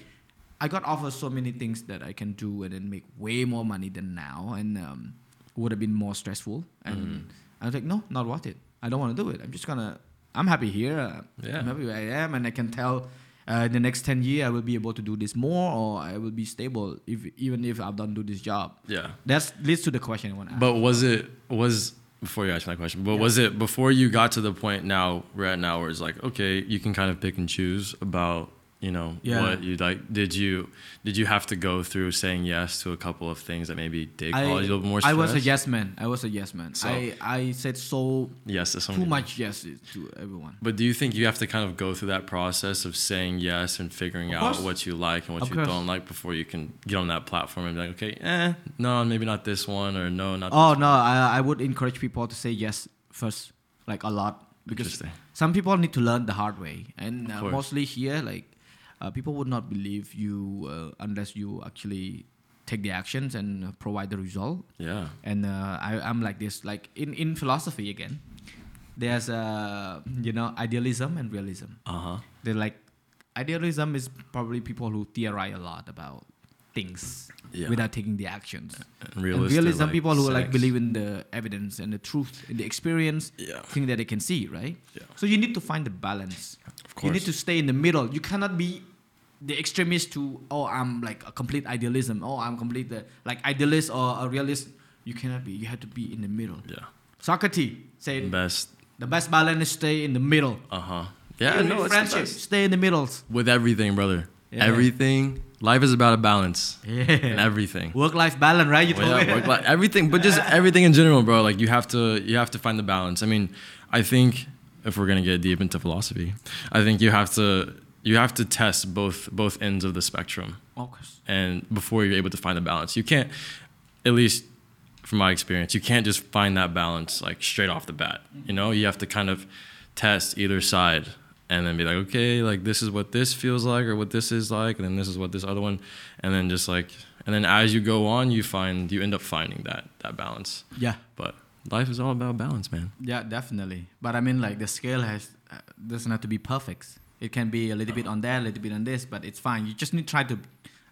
I got offered so many things that I can do and then make way more money than now, and um, would have been more stressful. And Mm. I was like, no, not worth it. I don't want to do it. I'm just gonna. I'm happy here. Uh, Yeah. I'm happy where I am, and I can tell. Uh, in the next 10 years, I will be able to do this more, or I will be stable, if even if I don't do this job. Yeah. That leads to the question I want to ask. But was it was before you asked my question? But Yeah. was it before you got to the point now we're at now where it's like okay, you can kind of pick and choose about you know Yeah. what you like. Did you did you have to go through saying yes to a couple of things that maybe did cause you a little more I was a yes man. I was a yes man. So- I, I said so Yes, to too much yes to everyone. But do you think you have to kind of go through that process of saying yes and figuring out what you like and what Of you course. don't like before you can get on that platform and be like, okay, eh, no, maybe not this one or no, not. Oh no, I, I would encourage people to say yes first, like a lot, because some people need to learn the hard way, and uh, mostly here, like uh, people would not believe you uh, unless you actually take the actions and provide the result. Yeah. and uh, I, I'm like this like in, in philosophy again there's uh, you know idealism and realism Uh huh. they're like idealism is probably people who theorize a lot about things Yeah. without taking the actions And and realism like, people who like believe in the evidence and the truth and the experience Yeah. thing that they can see right Yeah. so you need to find the balance Of course. you need to stay in the middle you cannot be the extremist to oh i'm like a complete idealism oh i'm complete the, like idealist or a realist you cannot be you have to be in the middle Yeah. socrates said Best. the best balance is stay in the middle Uh huh. Yeah. Even no, in it's the friendship best. stay in the middles with everything, brother. Yeah. Everything. Life is about a balance. Yeah. And everything. work-life balance right you Well, told yeah, me work life, everything, but just *laughs* everything in general, bro. Like you have to, you have to find the balance. I mean, I think if we're gonna get deep into philosophy, I think you have to, you have to test both both ends of the spectrum, and before you're able to find a balance, you can't, at least from my experience, you can't just find that balance like straight off the bat. You know, you have to kind of test either side and then be like, okay, like this is what this feels like or what this is like, and then this is what this other one, and then just like, and then as you go on, you find you end up finding that that balance. yeah But life is all about balance, man. yeah definitely but i mean like the scale has uh, doesn't have to be perfect it can be a little bit on that a little bit on this but it's fine you just need to try to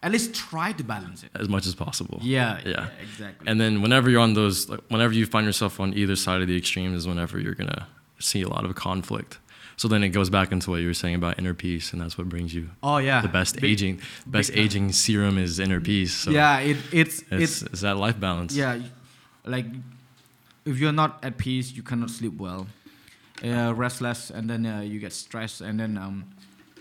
at least try to balance it As much as possible. yeah Yeah. exactly And then whenever you're on those, like, whenever you find yourself on either side of the extremes, is whenever you're gonna see a lot of conflict. So then it goes back into what you were saying about inner peace, and that's what brings you oh yeah the best Big- aging. Best aging serum is inner peace. So yeah it, it's it's, it's it's that life balance. yeah like if you're not at peace you cannot sleep well uh, restless and then uh, you get stressed and then um,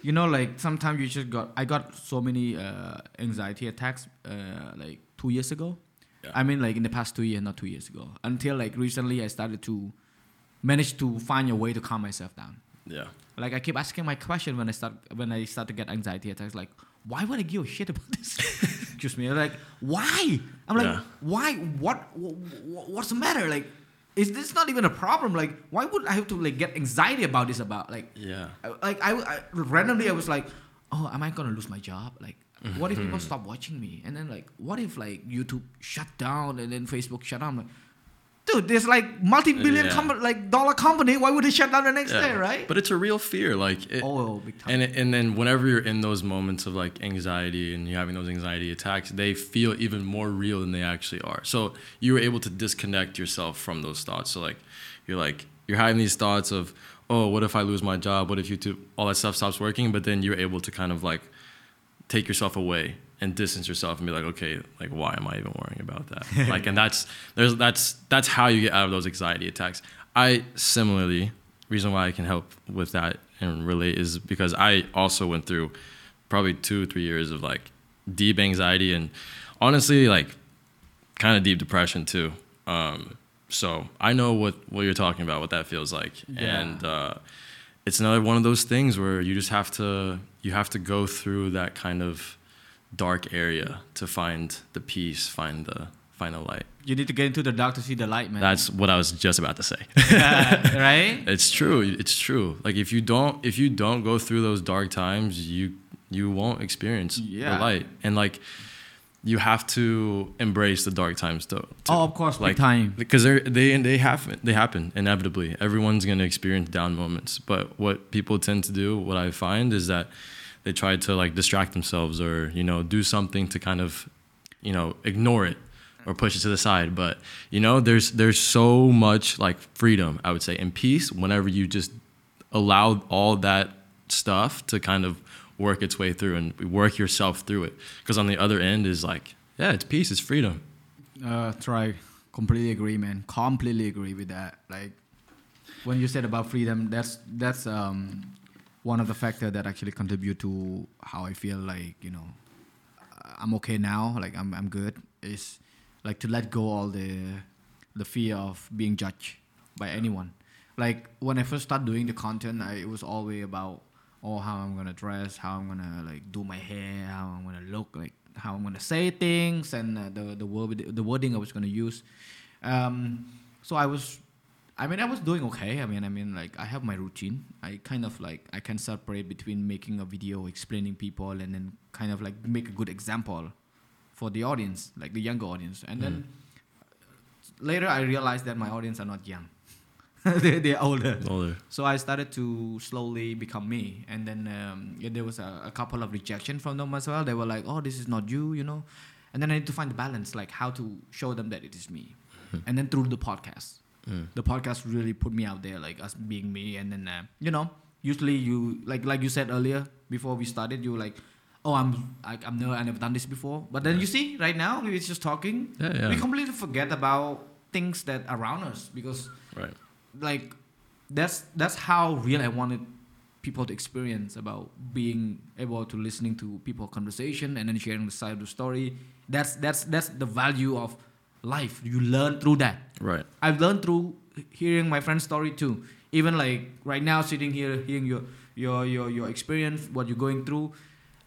you know like sometimes you just got i got so many uh, anxiety attacks uh, like two years ago Yeah. i mean like in the past two years not two years ago until like recently i started to manage to find a way to calm myself down Yeah. like I keep asking my question when I start when I start to get anxiety attacks. Like, why would I give a shit about this? *laughs* Excuse me. Like, why? I'm like, Yeah. why? What, wh- wh- What's the matter? Like, is this not even a problem? Like, why would I have to like get anxiety about this? About like, Yeah. I- like I, I randomly I was like, oh, am I gonna lose my job? Like, what if people *laughs* stop watching me? And then like, what if like YouTube shut down and then Facebook shut down? Like, dude, there's like multi-billion Yeah. com- like dollar company. Why would they shut down the next Yeah. day, right? But it's a real fear. Like it, oh, big time. And it, and then whenever you're in those moments of like anxiety and you're having those anxiety attacks, they feel even more real than they actually are. So you were able to disconnect yourself from those thoughts. So like you're like you're having these thoughts of oh what if I lose my job? What if YouTube all that stuff stops working? But then you're able to kind of like take yourself away and distance yourself and be like okay like why am I even worrying about that? *laughs* like and that's there's that's that's how you get out of those anxiety attacks. I similarly reason why I can help with that and relate is because I also went through probably two, three years of like deep anxiety and honestly like kind of deep depression too. Um, so I know what, what you're talking about, what that feels like. Yeah. And uh, it's another one of those things where you just have to you have to go through that kind of dark area to find the peace, find the find the light. You need to get into the dark to see the light, man. That's what I was just about to say. *laughs* right? *laughs* It's true. It's true. Like if you don't if you don't go through those dark times, you you won't experience Yeah. the light. And like you have to embrace the dark times though. Oh, of course, like time. because they they and they happen they happen inevitably. Everyone's gonna experience down moments, but what people tend to do, what I find, is that they try to like distract themselves or you know do something to kind of you know ignore it or push it to the side. But you know, there's there's so much like freedom, I would say, and peace whenever you just allow all that stuff to kind of work its way through and work yourself through it. Because on the other end is like, yeah, it's peace, it's freedom. Uh, try. Completely agree, man. Completely agree with that. Like when you said about freedom, that's that's um, one of the factors that actually contribute to how I feel like you know I'm okay now. Like I'm I'm good. Is like to let go all the the fear of being judged by anyone. Like when I first started doing the content, I, it was always about oh how I'm gonna dress, how I'm gonna like do my hair, how I'm gonna look, like how I'm gonna say things, and uh, the the word the wording I was gonna use. Um, so I was, I mean, I was doing okay. I mean, I mean, like I have my routine. I kind of like I can separate between making a video, explaining people, and then kind of like make a good example for the audience, like the younger audience. And then later I realized that my audience are not young. *laughs* they, they're older. Older. So I started to slowly become me, and then um, yeah, there was a, a couple of rejection from them as well. They were like, "Oh, this is not you," you know. And then I need to find the balance, like how to show them that it is me. and then through the podcast, Mm. the podcast really put me out there, like us being me. And then uh, you know, usually you like like you said earlier before we started, you were like, "Oh, I'm I, I'm never I never done this before." But then you see, right now we're just talking. Yeah, yeah. We completely forget about things that around us because Right. like that's that's how real I wanted people to experience about being able to listening to people conversation and then sharing the side of the story. That's that's that's the value of life. You learn through that. Right. I've learned through hearing my friend's story too. Even like right now, sitting here, hearing your your your your experience, what you're going through.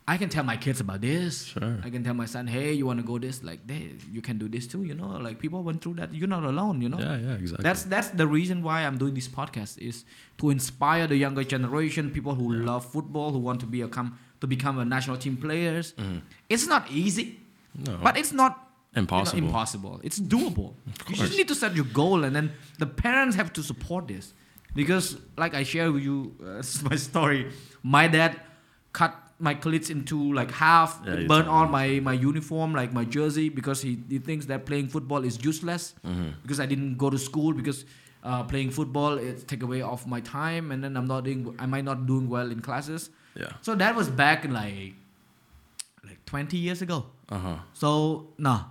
I can tell my kids about this. Sure. I can tell my son, hey, you want to go this? Like, hey, you can do this too. You know, like people went through that. You're not alone. You know. Yeah, yeah, exactly. That's that's the reason why I'm doing this podcast is to inspire the younger generation, people who love football, who want to be a come to become a national team players. Mhm. It's not easy, no. but it's not you know, impossible. impossible. It's doable. You just need to set your goal, and then the parents have to support this. Because, like I share with you uh, *laughs* my story, my dad cut my cleats into like half, Yeah, burn all my, my uniform, like my jersey, because he, he thinks that playing football is useless. Mhm. Because I didn't go to school, because uh, playing football it take away of my time, and then I'm not doing, I might not doing well in classes. Yeah. So that was back in like, like 20 years ago. Uh huh. So no.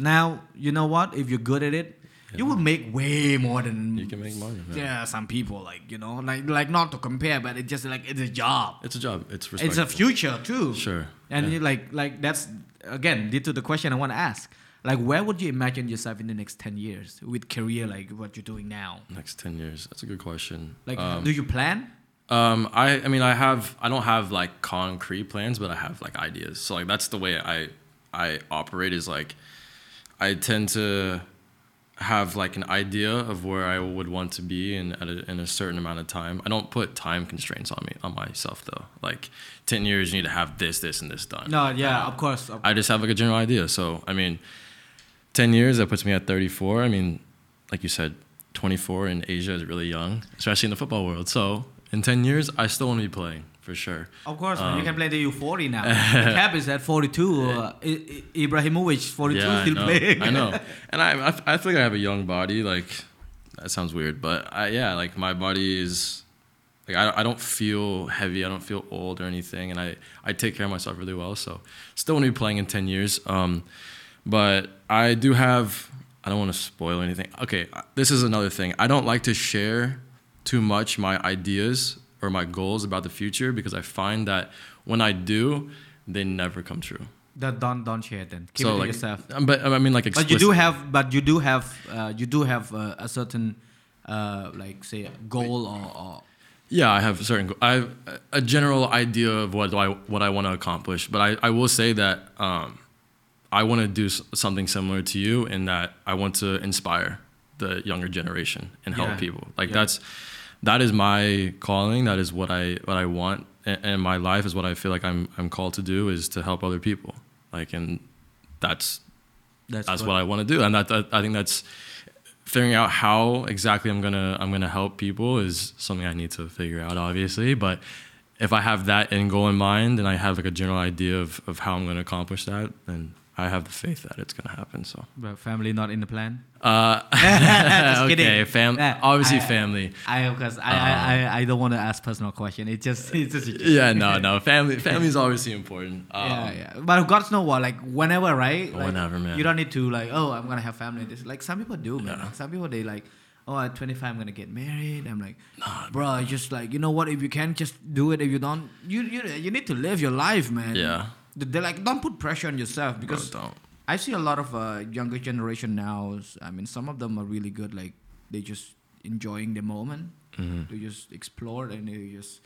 Now you know what? If you're good at it, you will make way more than You can make money. Yeah some people like you know like like not to compare, but it's just like it's a job. It's a job. It's It's a future too. Sure. And yeah. like like that's again due to the question I want to ask. Like where would you imagine yourself in the next ten years with career like what you're doing now? next ten years. That's a good question. Like um, do you plan? Um, I, I mean, I have, I don't have like concrete plans, but I have like ideas. So like that's the way I, I operate. Is like, I tend to have like an idea of where I would want to be in at a, in a certain amount of time. I don't put time constraints on me on myself though. Like ten years, you need to have this, this, and this done. No, yeah, Um, of course. I just have like a general idea. So I mean, ten years that puts me at thirty four. I mean, like you said, twenty four in Asia is really young, especially in the football world. So in ten years, I still want to be playing for sure. Of course, man. you Um, can play the you're 40 now. *laughs* the cap is at 42. Uh, I- I- Ibrahimovic, 42, yeah, I still know. playing. I know, *laughs* and I, I I feel like I have a young body. Like that sounds weird, but I, yeah, like my body is. Like I, I don't feel heavy. I don't feel old or anything, and I, I take care of myself really well. So, still want to be playing in ten years. Um, but I do have. I don't want to spoil anything. Okay, this is another thing. I don't like to share too much my ideas or my goals about the future because I find that when I do, they never come true. That don't don't share then. Keep so it to like, yourself. um, but I mean like But you do have, but you do have, uh, you do have uh, a certain, uh, like say, goal or, or Yeah, I have a certain. I have a- general idea of what do I what I want to accomplish, but I, I will say that um, I want to do something similar to you in that I want to inspire the younger generation and help Yeah. people. Like Yeah. that's that is my calling. That is what I what I want, and, and my life is what I feel like I'm I'm called to do is to help other people. Like and that's That's, that's what I want to do, and that, that I think that's figuring out how exactly I'm gonna I'm gonna help people is something I need to figure out, obviously. But if I have that end goal in mind and I have like a general idea of, of how I'm gonna accomplish that, then I have the faith that it's gonna happen. So, But family not in the plan. uh, *laughs* Just okay, kidding. fam, Yeah, obviously I- family. I because I, I, I, I don't want to ask personal question. *laughs* It's just it's just. Yeah, no, *laughs* no, family family is obviously important. Um, yeah, yeah. But God's know what, like whenever, right? Like, Whenever, man. You don't need to like, oh, I'm gonna have family. This like some people do, man. Yeah. Some people they like, oh, at 25 I'm gonna get married. I'm like, nah, bro, I just like you know what? If you can, just do it. If you don't, you you you need to live your life, man. Yeah. They like don't put pressure on yourself because don't. I see a lot of uh, younger generation now. I mean, some of them are really good. Like they just enjoying the moment. Mhm. They just explore and they just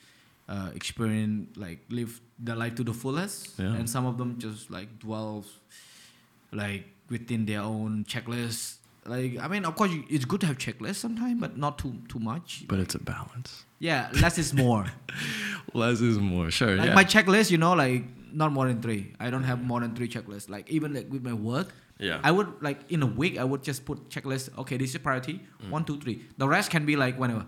uh, experience, like live their life to the fullest. Yeah. And some of them just like dwell, like within their own checklist. Like I mean, of course, you- it's good to have checklists sometimes, but not too too much. But it's a balance. Yeah, less is more. *laughs* Less is more. Sure. like yeah. my checklist, you know, like not more than three. I don't have more than three checklists. Like even like with my work, yeah. I would like in a week I would just put checklist. Okay, this is priority. Mm. One, two, three. The rest can be like whenever.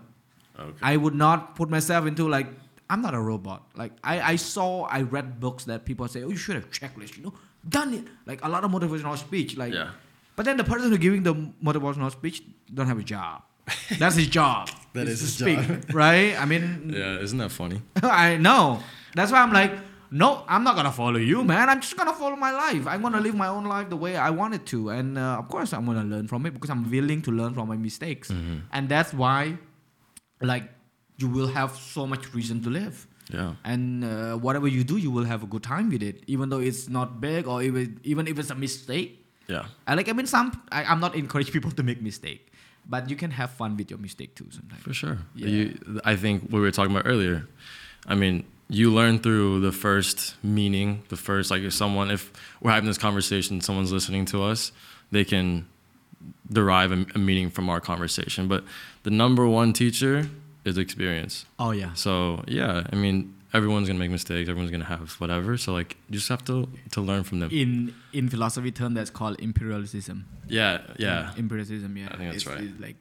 okay. I would not put myself into like I'm not a robot. Like I, I saw I read books that people say, oh you should have checklist. You know, done it. Like a lot of motivational speech. Like, yeah. but then the person who giving the motivational speech don't have a job. *laughs* That's his job. That is is his speak, right? I mean, *laughs* Yeah. Isn't that funny? *laughs* I know. That's why I'm like, no, I'm not gonna follow you, man. I'm just gonna follow my life. I'm gonna live my own life the way I want it to, and uh, of course, I'm gonna learn from it because I'm willing to learn from my mistakes, Mhm. and that's why, like, you will have so much reason to live, Yeah. and uh, whatever you do, you will have a good time with it, even though it's not big or even even if it's a mistake. Yeah. I like. I mean, some. I, I'm not *laughs* encourage people to make mistake, but you can have fun with your mistake too sometimes. For sure. Yeah. You, I think what we were talking about earlier. I mean, you learn through the first meaning, the first like if someone if we're having this conversation, someone's listening to us, they can derive a, a meaning from our conversation. But the number one teacher is experience. Oh yeah. So yeah, I mean, everyone's gonna make mistakes. Everyone's gonna have whatever. So like, you just have to to learn from them. in in philosophy term that's called imperialism Yeah. Yeah. empiricism yeah I think that's It's- right. it's like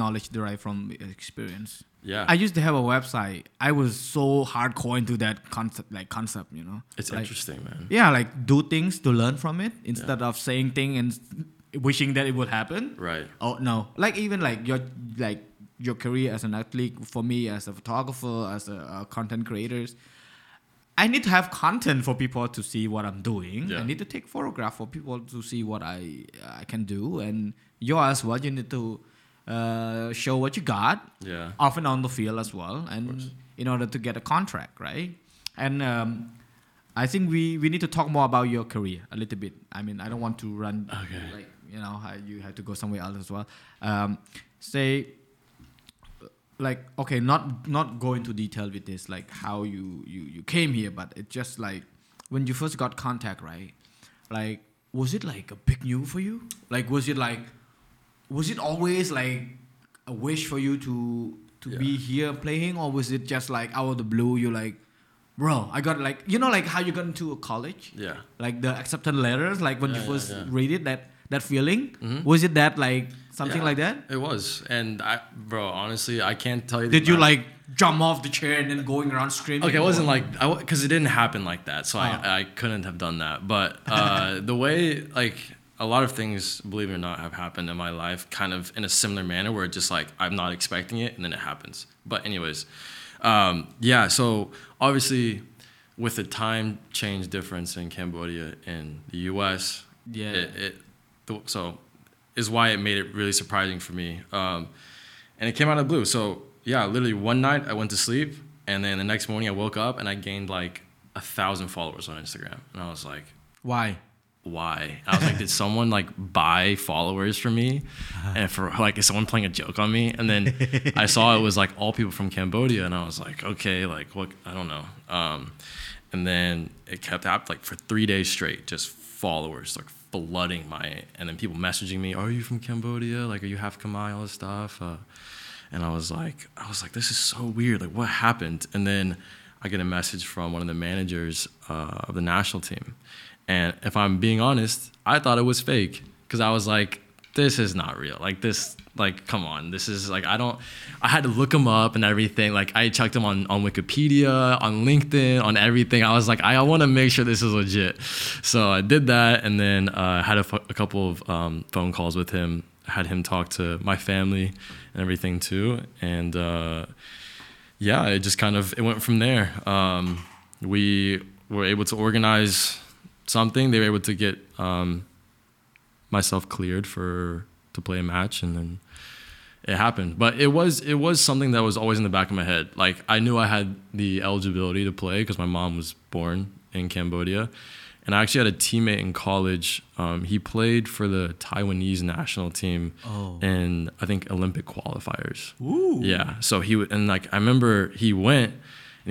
knowledge derived from experience Yeah. i used to have a website i was so hardcore into that concept like concept you know it's like, interesting, man. yeah like do things to learn from it instead of saying things and wishing that it would happen Right. oh no like even like your like your career as an athlete for me as a photographer as a, a content creators i need to have content for people to see what i'm doing Yeah. i need to take photograph for people to see what i i can do and you as well you need to uh, show what you got Yeah. often on the field as well and in order to get a contract right and um, i think we, we need to talk more about your career a little bit i mean i don't want to run Okay. like you know you have to go somewhere else as well um, say like okay not not go into detail with this like how you you you came here but it's just like when you first got contact right? Like was it like a big new for you? Like was it like was it always like a wish for you to to be here playing? Or was it just like out of the blue you're like bro i got like you know like how you got into a college? Yeah. like the acceptance letters like when Yeah, you yeah, first yeah. read it that that feeling Mhm. was it that like something Yeah, like that It was, and I, bro, honestly, I can't tell you. did you amount- like jump off the chair and then going around screaming Okay, it wasn't like I because it didn't happen like that, so Oh. I, I couldn't have done that. But *laughs* uh, the way like a lot of things, believe it or not, have happened in my life, kind of in a similar manner, where it's just like I'm not expecting it and then it happens. But anyways, um, yeah. So obviously, with the time change difference in Cambodia and the U.S., Yeah. it, it so is why it made it really surprising for me. Um, and it came out of the blue. So yeah, literally one night I went to sleep, and then the next morning I woke up and I gained like a thousand followers on Instagram, and I was like, why why? I was like, did someone like buy followers for me, and for like is someone playing a joke on me? And then I saw it was like all people from Cambodia, and I was like, okay, like what? I don't know. Um, and then it kept up like for three days straight, just followers like flooding my, and then people messaging me, are you from Cambodia? Like, are you half Khmer? All this stuff. Uh, and I was like, I was like, this is so weird. Like, what happened? And then I get a message from one of the managers uh, of the national team, And if I'm being honest, I thought it was fake because I was like, this is not real. Like this, like come on, this is like I don't. I had to look him up and everything. Like I checked him on on Wikipedia, on LinkedIn, on everything. I was like, I, I want to make sure this is legit. So I did that, and then uh, had a couple of um, phone calls with him. Had him talk to my family and everything too, and uh, yeah, it just kind of it went from there. Um, we were able to organize something. They were able to get um, myself cleared for to play a match, and then it happened. But it was it was something that was always in the back of my head. Like I knew I had the eligibility to play because my mom was born in Cambodia, and I actually had a teammate in college. Um, he played for the Taiwanese national team Oh. in I think Olympic qualifiers. Ooh. Yeah. So he would, and like I remember he went and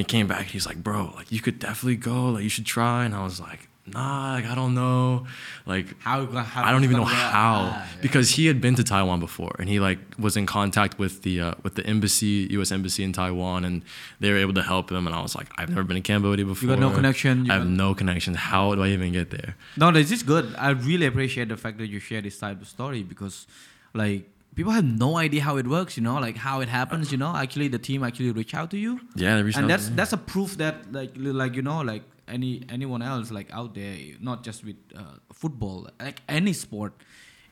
he came back. He's like, bro, like you could definitely go. Like you should try. And I was like, nah, like I don't know. Like How, how I don't even know how- how Ah, yeah. because he had been to Taiwan before and he like was in contact with the uh, with the embassy, U.S. embassy in Taiwan, and they were able to help him. And I was like, I've never been to Cambodia before. You got no connection, you I have got- no connection. How do I even get there? No, this is good. I really appreciate the fact that you share this type of story because, like, people have no idea how it works. You know, like how it happens. You know, actually, the team actually reach out to you, Yeah, they reached out and to that's me. that's a proof that like like you know like any anyone else like out there, not just with uh, football, like any sport,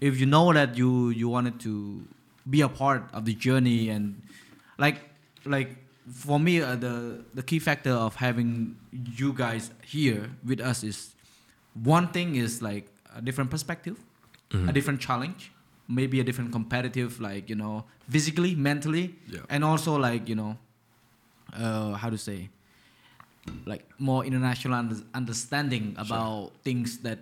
if you know that you you wanted to be a part of the journey and like like for me uh, the the key factor of having you guys here with us is one thing is like a different perspective Mm-hmm. a different challenge maybe a different competitive like you know physically mentally Yeah. and also like you know uh, how to say like more international under- understanding about things that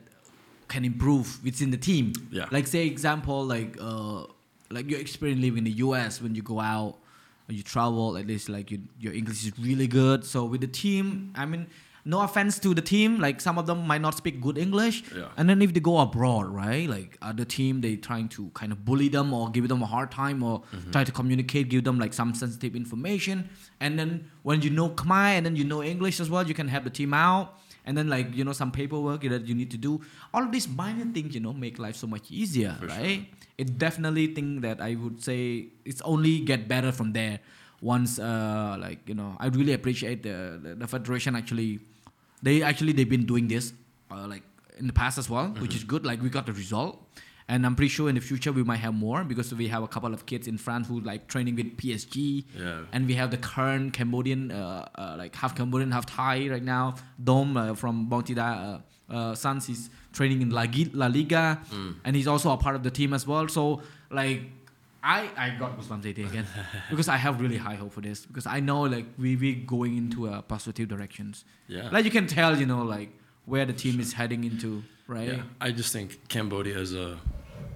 can improve within the team. Yeah. like say example like uh like your experience living in the us when you go out or you travel at least like you, your english is really good. So with the team i mean no offense to the team like some of them might not speak good english Yeah. and then if they go abroad right like other team they trying to kind of bully them or give them a hard time or Mm-hmm. try to communicate give them like some sensitive information and then when you know khmer and then you know english as well you can help the team out and then like you know some paperwork that you need to do all of these minor things you know make life so much easier For sure. right it definitely thing that i would say it's only get better from there once uh like you know i really appreciate the the, the federation actually they actually they've been doing this uh, like in the past as well which Mm-hmm. is good like we got the result and i'm pretty sure in the future we might have more because we have a couple of kids in france who like training with psg Yeah. and we have the current cambodian uh, uh, like half cambodian half thai right now dom uh, from Bongtida uh, uh, sons is training in la, la liga Mm. and he's also a part of the team as well so like I, I got goosebumps today again *laughs* because I have really high hope for this because I know like we we going into a positive directions. Yeah. Like you can tell, you know, like where the team is heading into, right? Yeah, I just think Cambodia as a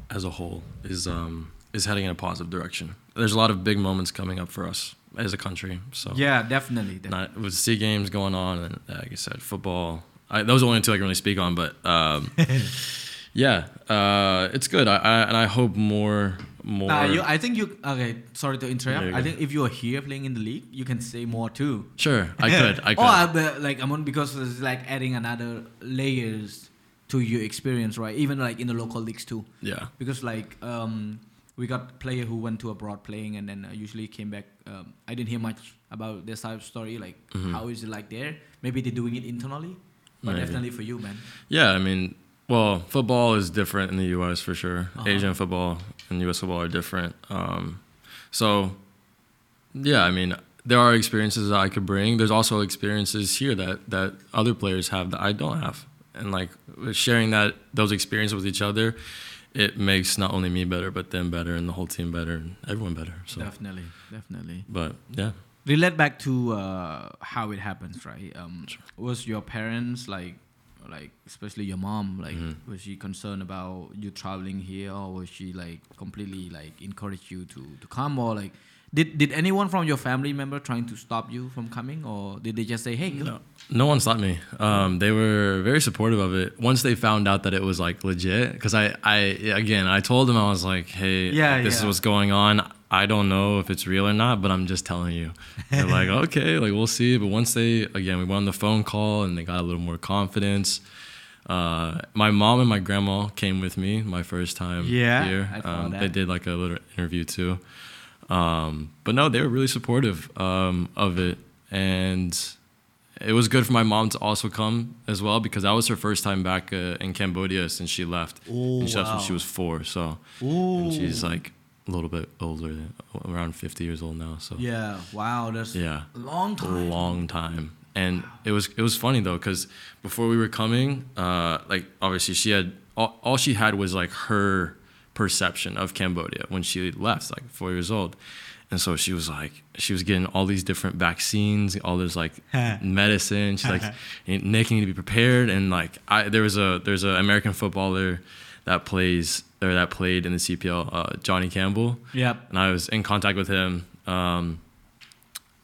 as a whole is um, is heading in a positive direction. There's a lot of big moments coming up for us as a country. So Yeah, definitely. definitely. not with Sea Games going on, and uh, like I said, football. I, those are the only two I can really speak on, but um, *laughs* yeah, uh, it's good. I, I and I hope more more. Nah, you, I think you. Okay, sorry to interrupt. I think if you are here playing in the league, you can say more too. sure, I *laughs* could. I could. Or but, like I'm on because it's like adding another layers to your experience, right? Even like in the local leagues too. yeah, because like um, we got player who went to abroad playing and then uh, usually came back. Um, I didn't hear much about their side of story. Like Mhm. how is it like there? Maybe they're doing it internally, but Maybe. definitely for you, man. yeah. I mean, well, football is different in the U.S. for sure. Uh-huh. Asian football and U.S. football are different. Um, so, yeah, I mean, there are experiences that I could bring. There's also experiences here that that other players have that I don't have, and like sharing that those experiences with each other, it makes not only me better, but them better, and the whole team better, and everyone better. So, Definitely, definitely. but yeah, Relate back to uh, how it happens, right? Um, Sure. Was your parents like, like especially your mom, like, Mhm. was she concerned about you traveling here, or was she like completely like encourage you to to come, or like? Did, did anyone from your family member trying to stop you from coming, or did they just say, "Hey. No, no one stopped me. Um, they were very supportive of it. Once they found out that it was like legit, because I, I, again, I told them I was like, hey, Yeah, this is what's going on. I don't know if it's real or not, but I'm just telling you. They're *laughs* like, okay, like we'll see. But once they, again, we went on the phone call and they got a little more confidence. Uh, my mom and my grandma came with me my first time Yeah, here. Um. They did like a little interview too. Um, but no, they were really supportive um, of it, and it was good for my mom to also come as well because that was her first time back uh, in Cambodia since she left. Oh, and she left when she was four. So Ooh. and she's like a little bit older, around 50 years old now. So Yeah. Wow. That's yeah, a long a time. long time. And it was it was funny though because before we were coming, uh, like obviously she had all, all she had was like her perception of Cambodia when she left, like four years old. And so she was like, she was getting all these different vaccines, all this like *laughs* medicine. She's like, *laughs* Nick, you need to be prepared. And like, I there was a there's an American footballer that plays or that played in the CPL, uh, Johnny Campbell Yep. and I was in contact with him. Um,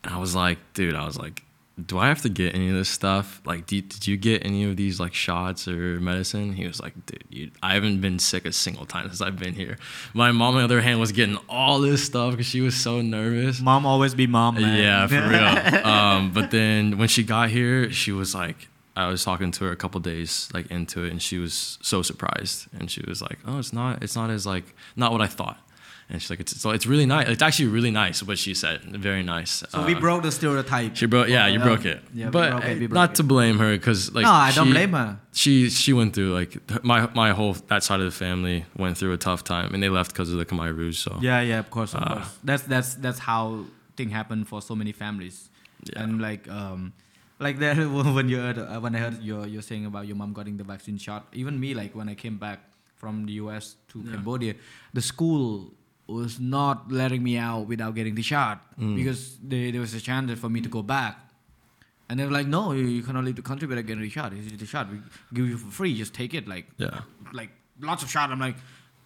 and I was like, dude, I was like, do I have to get any of this stuff? Like, did, did you get any of these like shots or medicine? He was like, dude, you, I haven't been sick a single time since I've been here. My mom, on the other hand, was getting all this stuff because she was so nervous. Mom always be mom. Man. Yeah, for real. *laughs* um, but then when she got here, she was like, I was talking to her a couple days like into it, and she was so surprised, and she was like, "Oh, it's not, it's not as like not what I thought." And she's like, "It's so it's really nice. It's actually really nice." What she said, very nice. So we Uh, broke the stereotype. She broke. Yeah, you Uh, broke it. Yeah, we but broke it, we not it. to blame her because like No, I don't blame her. She she went through like my my whole that side of the family went through a tough time, and they left because of the Khmer Rouge. So Yeah, yeah, of course, of Uh, course. That's that's that's how thing happen for so many families. Yeah. And like um, like that *laughs* when you heard uh, when I heard you're you're saying about your mom getting the vaccine shot. Even me, like when I came back from the U.S. to Cambodia, the school was not letting me out without getting the shot Mm. because they, there was a chance for me to go back. And they were like, no, you, you cannot leave the country without getting the shot. This is the shot. We give you for free. Just take it. Like, yeah. like lots of shot. I'm like,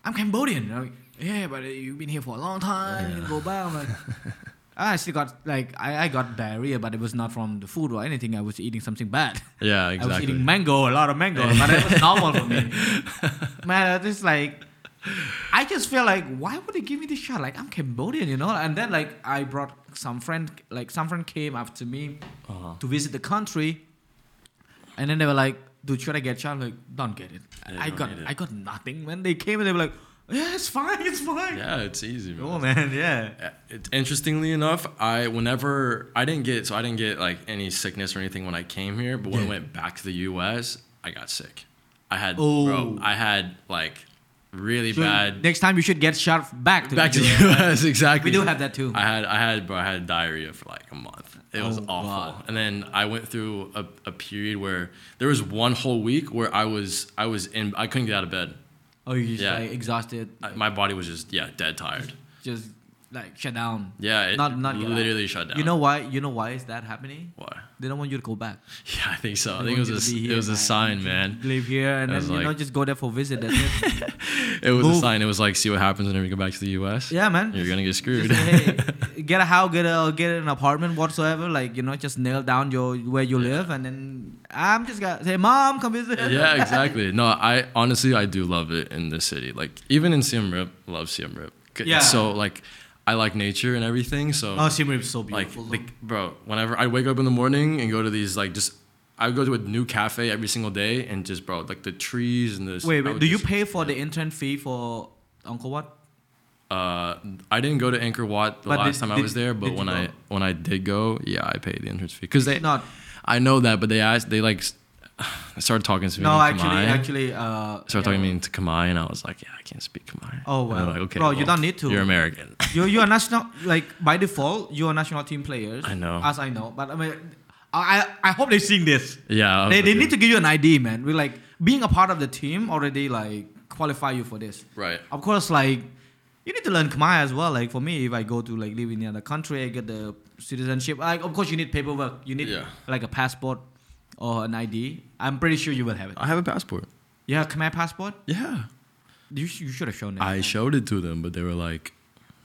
I'm Cambodian. I'm like, yeah, but you've been here for a long time. You go back. I'm like, *laughs* I still got like I, I got diarrhea, but it was not from the food or anything. I was eating something bad. Yeah, exactly. *laughs* I was eating mango, a lot of mango, but it was *laughs* normal for me. Man, I just like, I just feel like, why would they give me this shot? Like I'm Cambodian, you know. And then like I brought some friend, like some friend came after me Uh-huh. to visit the country, and then they were like, "Dude, should I get shot?" I'm like, don't get it. Yeah, I got, it. I got nothing. When they came, and they were like, "Yeah, it's fine, it's fine." Yeah, it's easy. Man. Oh man, yeah. Yeah, interestingly enough, I whenever I didn't get so I didn't get like any sickness or anything when I came here, but when I went back to the U.S., I got sick. I had Oh. bro, I had like really bad Next time you should get shot back to back to the the US. U.S. *laughs* exactly. We do have that too. I had I had bro, I had diarrhea for like a month. It was Oh, awful. God. And then I went through a, a period where there was one whole week where I was I was in I couldn't get out of bed. oh, you just Yeah. like exhausted, I, my body was just yeah dead tired. just like shut down. Yeah, it Not- not literally shut down. You know why? You know why is that happening? why? They don't want you to go back. *laughs* Yeah, I think so. I think it was a, it was a sign, man. *laughs* Live here and then was you know just go there for visit. That's it. *laughs* It was Move. a sign. It was like, see what happens whenever you go back to the U.S. yeah, man. You're gonna get screwed. say, hey, get a house, get a get an apartment, whatsoever. Like you know, just nail down your where you live, and then I'm just gonna say, "Mom, come visit." yeah, exactly. No, I honestly I do love it in this city. Like even in Siem Reap, love Siem Reap. Yeah. So like, I like nature and everything. So Oh, Siem Reap is so like, beautiful. like, bro, whenever I wake up in the morning and go to these like just. I go to a new cafe every single day and just bro like the trees and the. wait, wait. Do you pay for the entrance fee for Angkor Wat? Uh, I didn't go to Angkor Wat the But last did- time I was there, but when I when I did go, yeah, I paid the entrance fee because they. Not. I know that, but they asked they like s- started talking to me. No, in actually, Khmer. actually. Uh, started talking to me into Khmer, and I was like, yeah, I can't speak Khmer. Oh, well. like, okay, Bro, you don't need to. You're American. *laughs* you you are national like by default you are national team players. I know. As I know, but I mean, I I I hope they're seeing this. yeah, They, they okay. need to give you an ID, man. We like being a part of the team already like qualify you for this. right. Of course, like you need to learn Khmer as well. Like for me, if I go to like live in another country, I get the citizenship. Like of course you need paperwork. You need Yeah. like a passport or an ID. I'm pretty sure you will have it. I have a passport. You have Khmer passport? Yeah, You, sh- you should have shown it. I showed it to them, but they were like,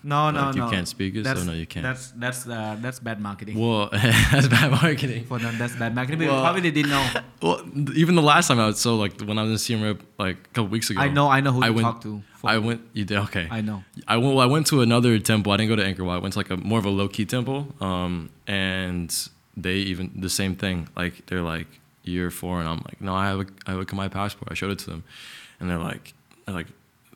no, no, like, you no. can't speak it, so no, you can't. That's that's uh, that's bad marketing. well, *laughs* that's bad marketing. For them, that's bad marketing. Well- probably they didn't know. *laughs* Well, even the last time I was so like when I was in Siem Reap like a couple weeks ago. I know, I know who I to went, talk to. For- I went. You did okay. I know. I went. Well, I went to another temple. I didn't go to Angkor Wat. I went to like a more of a low key temple. Um, and they even the same thing. Like they're like, year four, and I'm like, no, I have a I have a Khmer passport. I showed it to them, and they're like, they're like,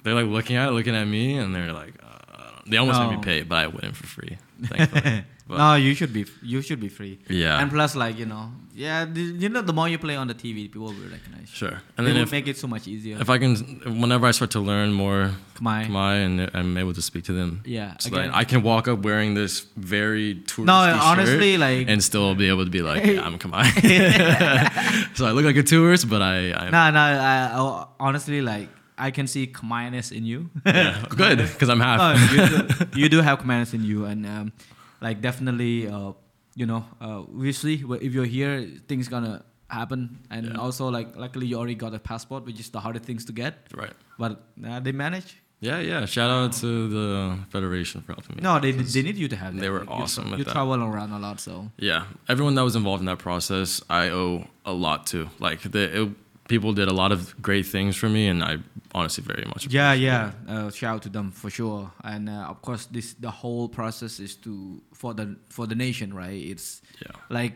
they're like looking at it, looking at me, and they're like, uh, they almost made me pay, but I went in for free. Thankfully. *laughs* But- no, you should be you should be free. yeah, And plus, like you know, yeah, the, you know, the more you play on the TV, people will recognize. you. sure. And then if make it so much easier. if I can, whenever I start to learn more Khmer. Khmer and I'm able to speak to them, Yeah. so again, I can walk up wearing this very touristy no, shirt honestly, like and still be able to be like, yeah, I'm Khmer. *laughs* *laughs* so I look like a tourist, but I, I'm no, no. I, I, honestly, like I can see Khmerness in you. yeah, good *laughs* because I'm half. Oh, you, do, you do have Khmerness in you, and um, like definitely, uh, you know, uh, obviously, if you're here, things gonna happen, and Yeah. also like luckily you already got a passport, which is the hardest things to get, right. but uh, they manage. Yeah, yeah. Shout out to the federation for helping me. No, they they need you to have that. They were Like, you- awesome You that. travel around a lot, so Yeah, everyone that was involved in that process, I owe a lot to. Like the it, people did a lot of great things for me, and I honestly very much. yeah, yeah. Uh, shout out to them for sure. And uh, of course, this the whole process is to for the for the nation, right? It's Yeah, like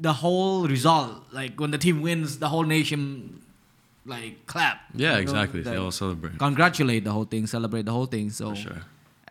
the whole result. Like when the team wins, the whole nation like clap. yeah, you know, exactly. like, They all celebrate congratulate the whole thing, celebrate the whole thing. So for sure.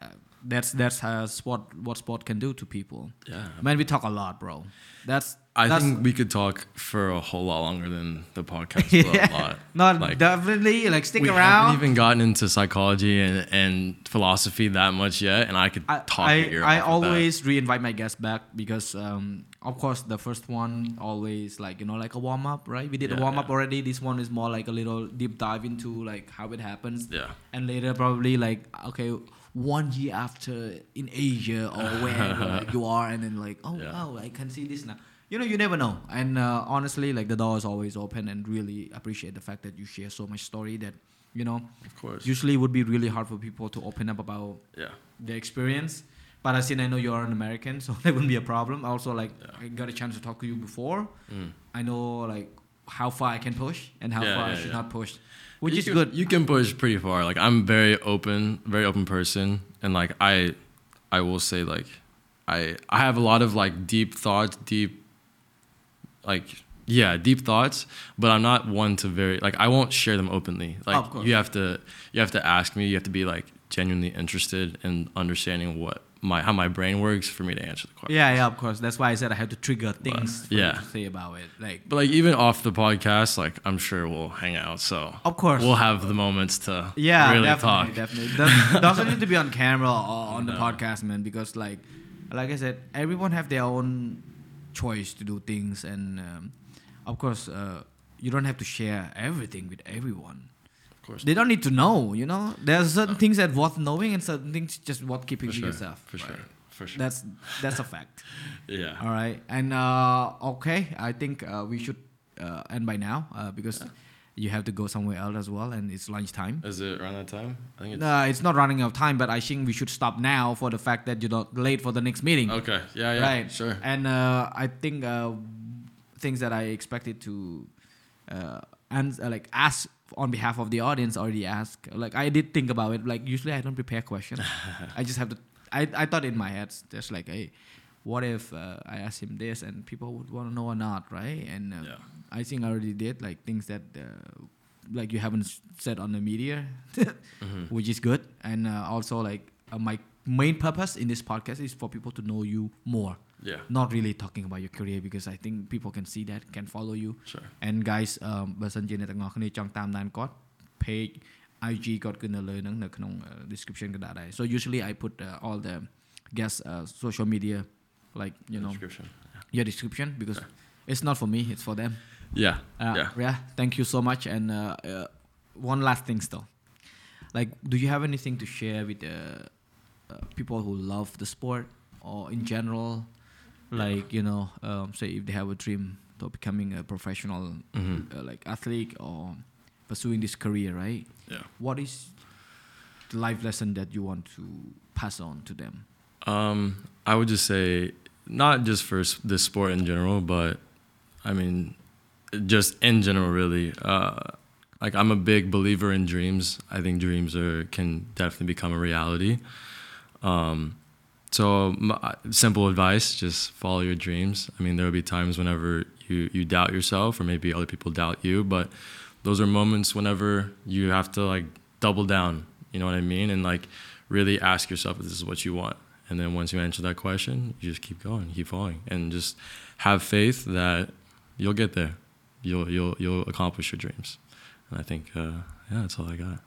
uh, that's that's how sport what sport can do to people. Yeah, Man, we talk a lot, bro. That's I that's, think we could talk for a whole lot longer than the podcast. *laughs* Yeah. a lot. not like, definitely like stick we around. haven't even gotten into psychology and, and philosophy that much yet, and I could I, talk. I, I always re-invite my guests back because um, of course the first one always like you know like a warm up right we did a warm up yeah. already this one is more like a little deep dive into like how it happens Yeah, and later probably like okay one year after in Asia or wherever like, *laughs* you are and then like oh Yeah. wow I can see this now you know you never know and uh, honestly like the door is always open and really appreciate the fact that you share so much story that you know of course. usually it would be really hard for people to open up about yeah, the experience. But as in, I know you're an American, *laughs* so that wouldn't be a problem. Also, like Yeah. I got a chance to talk to you before. Mm. I know like how far I can push and how Yeah, far I should yeah. not push, which You is can- good. You can push pretty far. Like I'm very open, very open person, and like I, I will say like, I I have a lot of like deep thoughts, deep, like yeah, deep thoughts. But I'm not one to very like I won't share them openly. Oh, like Of course. you have to you have to ask me. You have to be like genuinely interested in understanding what my how my brain works for me to answer the question. Yeah, yeah, of course. That's why I said I have to trigger things for you yeah. to say about it. Like, But like even off the podcast, like I'm sure we'll hang out. So of course. we'll have the moments to yeah, really definitely, talk. definitely. Doesn't, *laughs* doesn't need to be on camera or on the podcast, man. Because like, like I said, everyone have their own choice to do things, and um, of course, uh, you don't have to share everything with everyone. Of course. They don't need to know, you know. there are certain things that worth knowing, and certain things just worth keeping for to sure. yourself. For right? sure. For sure. That's that's a fact. *laughs* yeah. All right, and uh, okay, I think uh, we should uh, end by now uh, because you have to go somewhere else as well, and it's lunchtime. Is it around that time? I think it's No, it's not running out of time, but I think we should stop now for the fact that you're not late for the next meeting. okay. Yeah, yeah. Right. Sure. And uh, I think uh, things that I expected to uh, and uh, like ask on behalf of the audience already asked. Like I did think about it. Like usually I don't prepare questions. *laughs* I just have to. I, I thought in my head just like hey, what if uh, I ask him this and people would want to know or not, right? And uh, Yeah. I think I already did like things that uh, like you haven't s- said on the media, *laughs* Mhm. which is good. And uh, also like uh, my main purpose in this podcast is for people to know you more Yeah. not really talking about your career because I think people can see that can follow you Sure. and guys អឺបើសិនជាអ្នកទាំងអស់គ្នាចង់តាមដានគាត់ page IG គាត់គឺនៅលើហ្នឹងនៅក្នុង uh, description ក៏ដាក់ដែរ so usually I put uh, all the guest uh, social media like you know Description. your description because it's not for me it's for them Yeah. uh, yeah. thank you so much and uh, uh, one last thing still like do you have anything to share with uh, uh, people who love the sport or in general like you know um, say if they have a dream of becoming a professional Mhm. uh, like athlete or pursuing this career right Yeah. what is the life lesson that you want to pass on to them Um, I would just say not just for this sport in general, but I mean, just in general, really. Uh, like I'm a big believer in dreams. I think dreams are can definitely become a reality. Um, so m- uh, simple advice: just follow your dreams. I mean, there will be times whenever you you doubt yourself or maybe other people doubt you but those are moments whenever you have to like double down you know what i mean and like really ask yourself if this is what you want and then once you answer that question you just keep going keep falling and just have faith that you'll get there you'll you'll you'll accomplish your dreams and i think uh, yeah that's all i got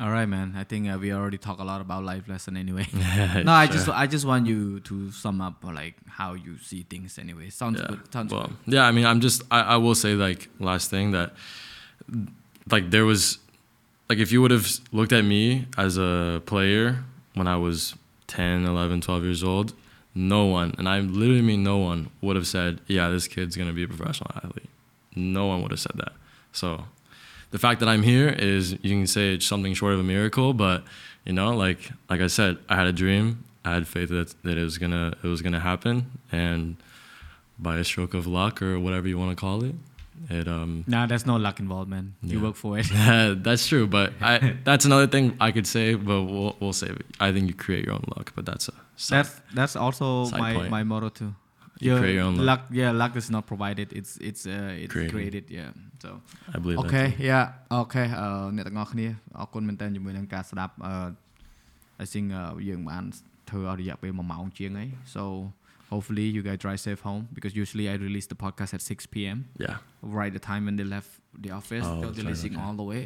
All right, man. I think uh, we already talk a lot about life lesson anyway. *laughs* Yeah, no, I sure. just I just want you to sum up uh, like how you see things anyway. Sounds yeah. good. Sounds well, good. yeah. I mean, I'm just. I, I will say like last thing that, like there was, like if you would have looked at me as a player when I was 10, 11, 12 years old, no one, and I literally mean no one, would have said, yeah, this kid's gonna be a professional athlete. No one would have said that. So, the fact that I'm here is you can say it's something short of a miracle, but you know, like like I said, I had a dream. I had faith that that it was gonna it was gonna happen, and by a stroke of luck or whatever you want to call it, it um Nah, there's no luck involved, man. You work for it. *laughs* that's true. But I *laughs* that's another thing I could say, but we'll we'll save it. I think you create your own luck, but that's a side- That's that's also my point. my motto too. You create your own luck. Yeah, luck is not provided. It's it's uh, it's Created. created. Yeah. So I believe អូ that ខេ too.យ៉ាអូខេអឺអ្នកទាំងអស់គ្នាអរគុណមែនតើជាមួយនឹងការស្ដាប់អឺ I think អឺយើងបានធ្វើឲ្យរយៈពេល1ម៉ោងជាងហើយ so hopefully you guys drive safe home because usually I release the podcast at 6 p.m. Yeah. right the time when they left the office Oh, they're that's right, listening okay. all the way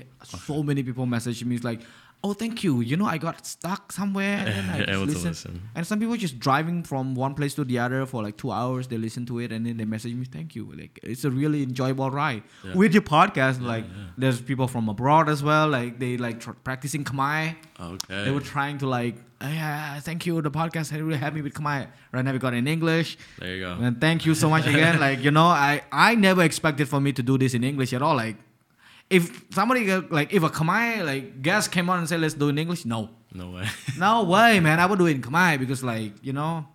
so many people message me it's like oh thank you you know I got stuck somewhere *laughs* and then I just listen. listen. And some people just driving from one place to the other for like two hours. They listen to it and then they message me, "Thank you." Like it's a really enjoyable ride Yeah. with your podcast. Yeah, like yeah. there's people from abroad as well. Like they like tr- practicing Khmer. Okay. They were trying to like, oh, yeah, thank you. The podcast really helped me with Khmer. Right now we got in English. there you go. And thank you so much again. *laughs* like you know, I I never expected for me to do this in English at all. Like if somebody like if a Khmer like guest came on and said let's do it in English, no No way. *laughs* no way, *laughs* man. I would do it in Khmer because, like, you know,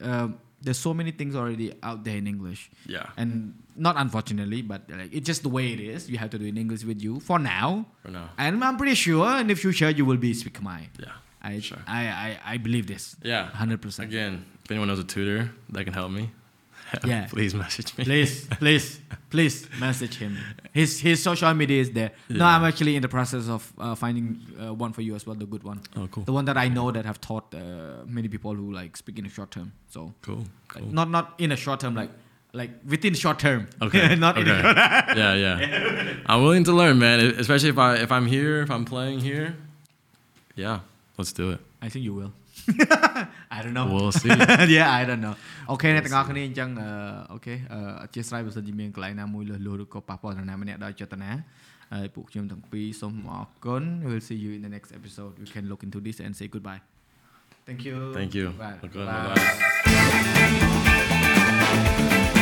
um, there's so many things already out there in English, yeah. and not unfortunately, but like it's just the way it is. You have to do it in English with you for now, For now. and I'm pretty sure in the future you will be speak Khmer. Yeah. I, Sure. I, I, I believe this. Yeah. hundred percent. Again, if anyone knows a tutor that can help me, *laughs* Yeah. please message me. Please, please, please message him. His his social media is there. No, I'm actually in the process of uh, finding uh, one for you as well, the good one, Oh, cool. the one that I know that have taught uh, many people who like speak in a short term. So Cool. Like, Cool. not not in a short term, like like within short term. Okay. *laughs* not in a okay. short yeah, yeah. I'm willing to learn, man. Especially if I if I'm here, if I'm playing here. Yeah, let's do it. I think you will. I don't know. We'll see. yeah, I don't know. អូខេអ្នកទាំងអស់គ្នាអញ្ចឹងអឺអូខេអឺអធិស្ឋានបើសិនជាមានកន្លែងណាមួយលើសលួសឬក៏ប៉ះពាល់នរណាម្នាក់ដោយចេតនាហើយពួកខ្ញុំទាំងពីរសូមអរគុណ We'll see you in the next episode. We can look into this and say goodbye. Thank you. Thank you. Bye. Okay, Bye. bye-bye.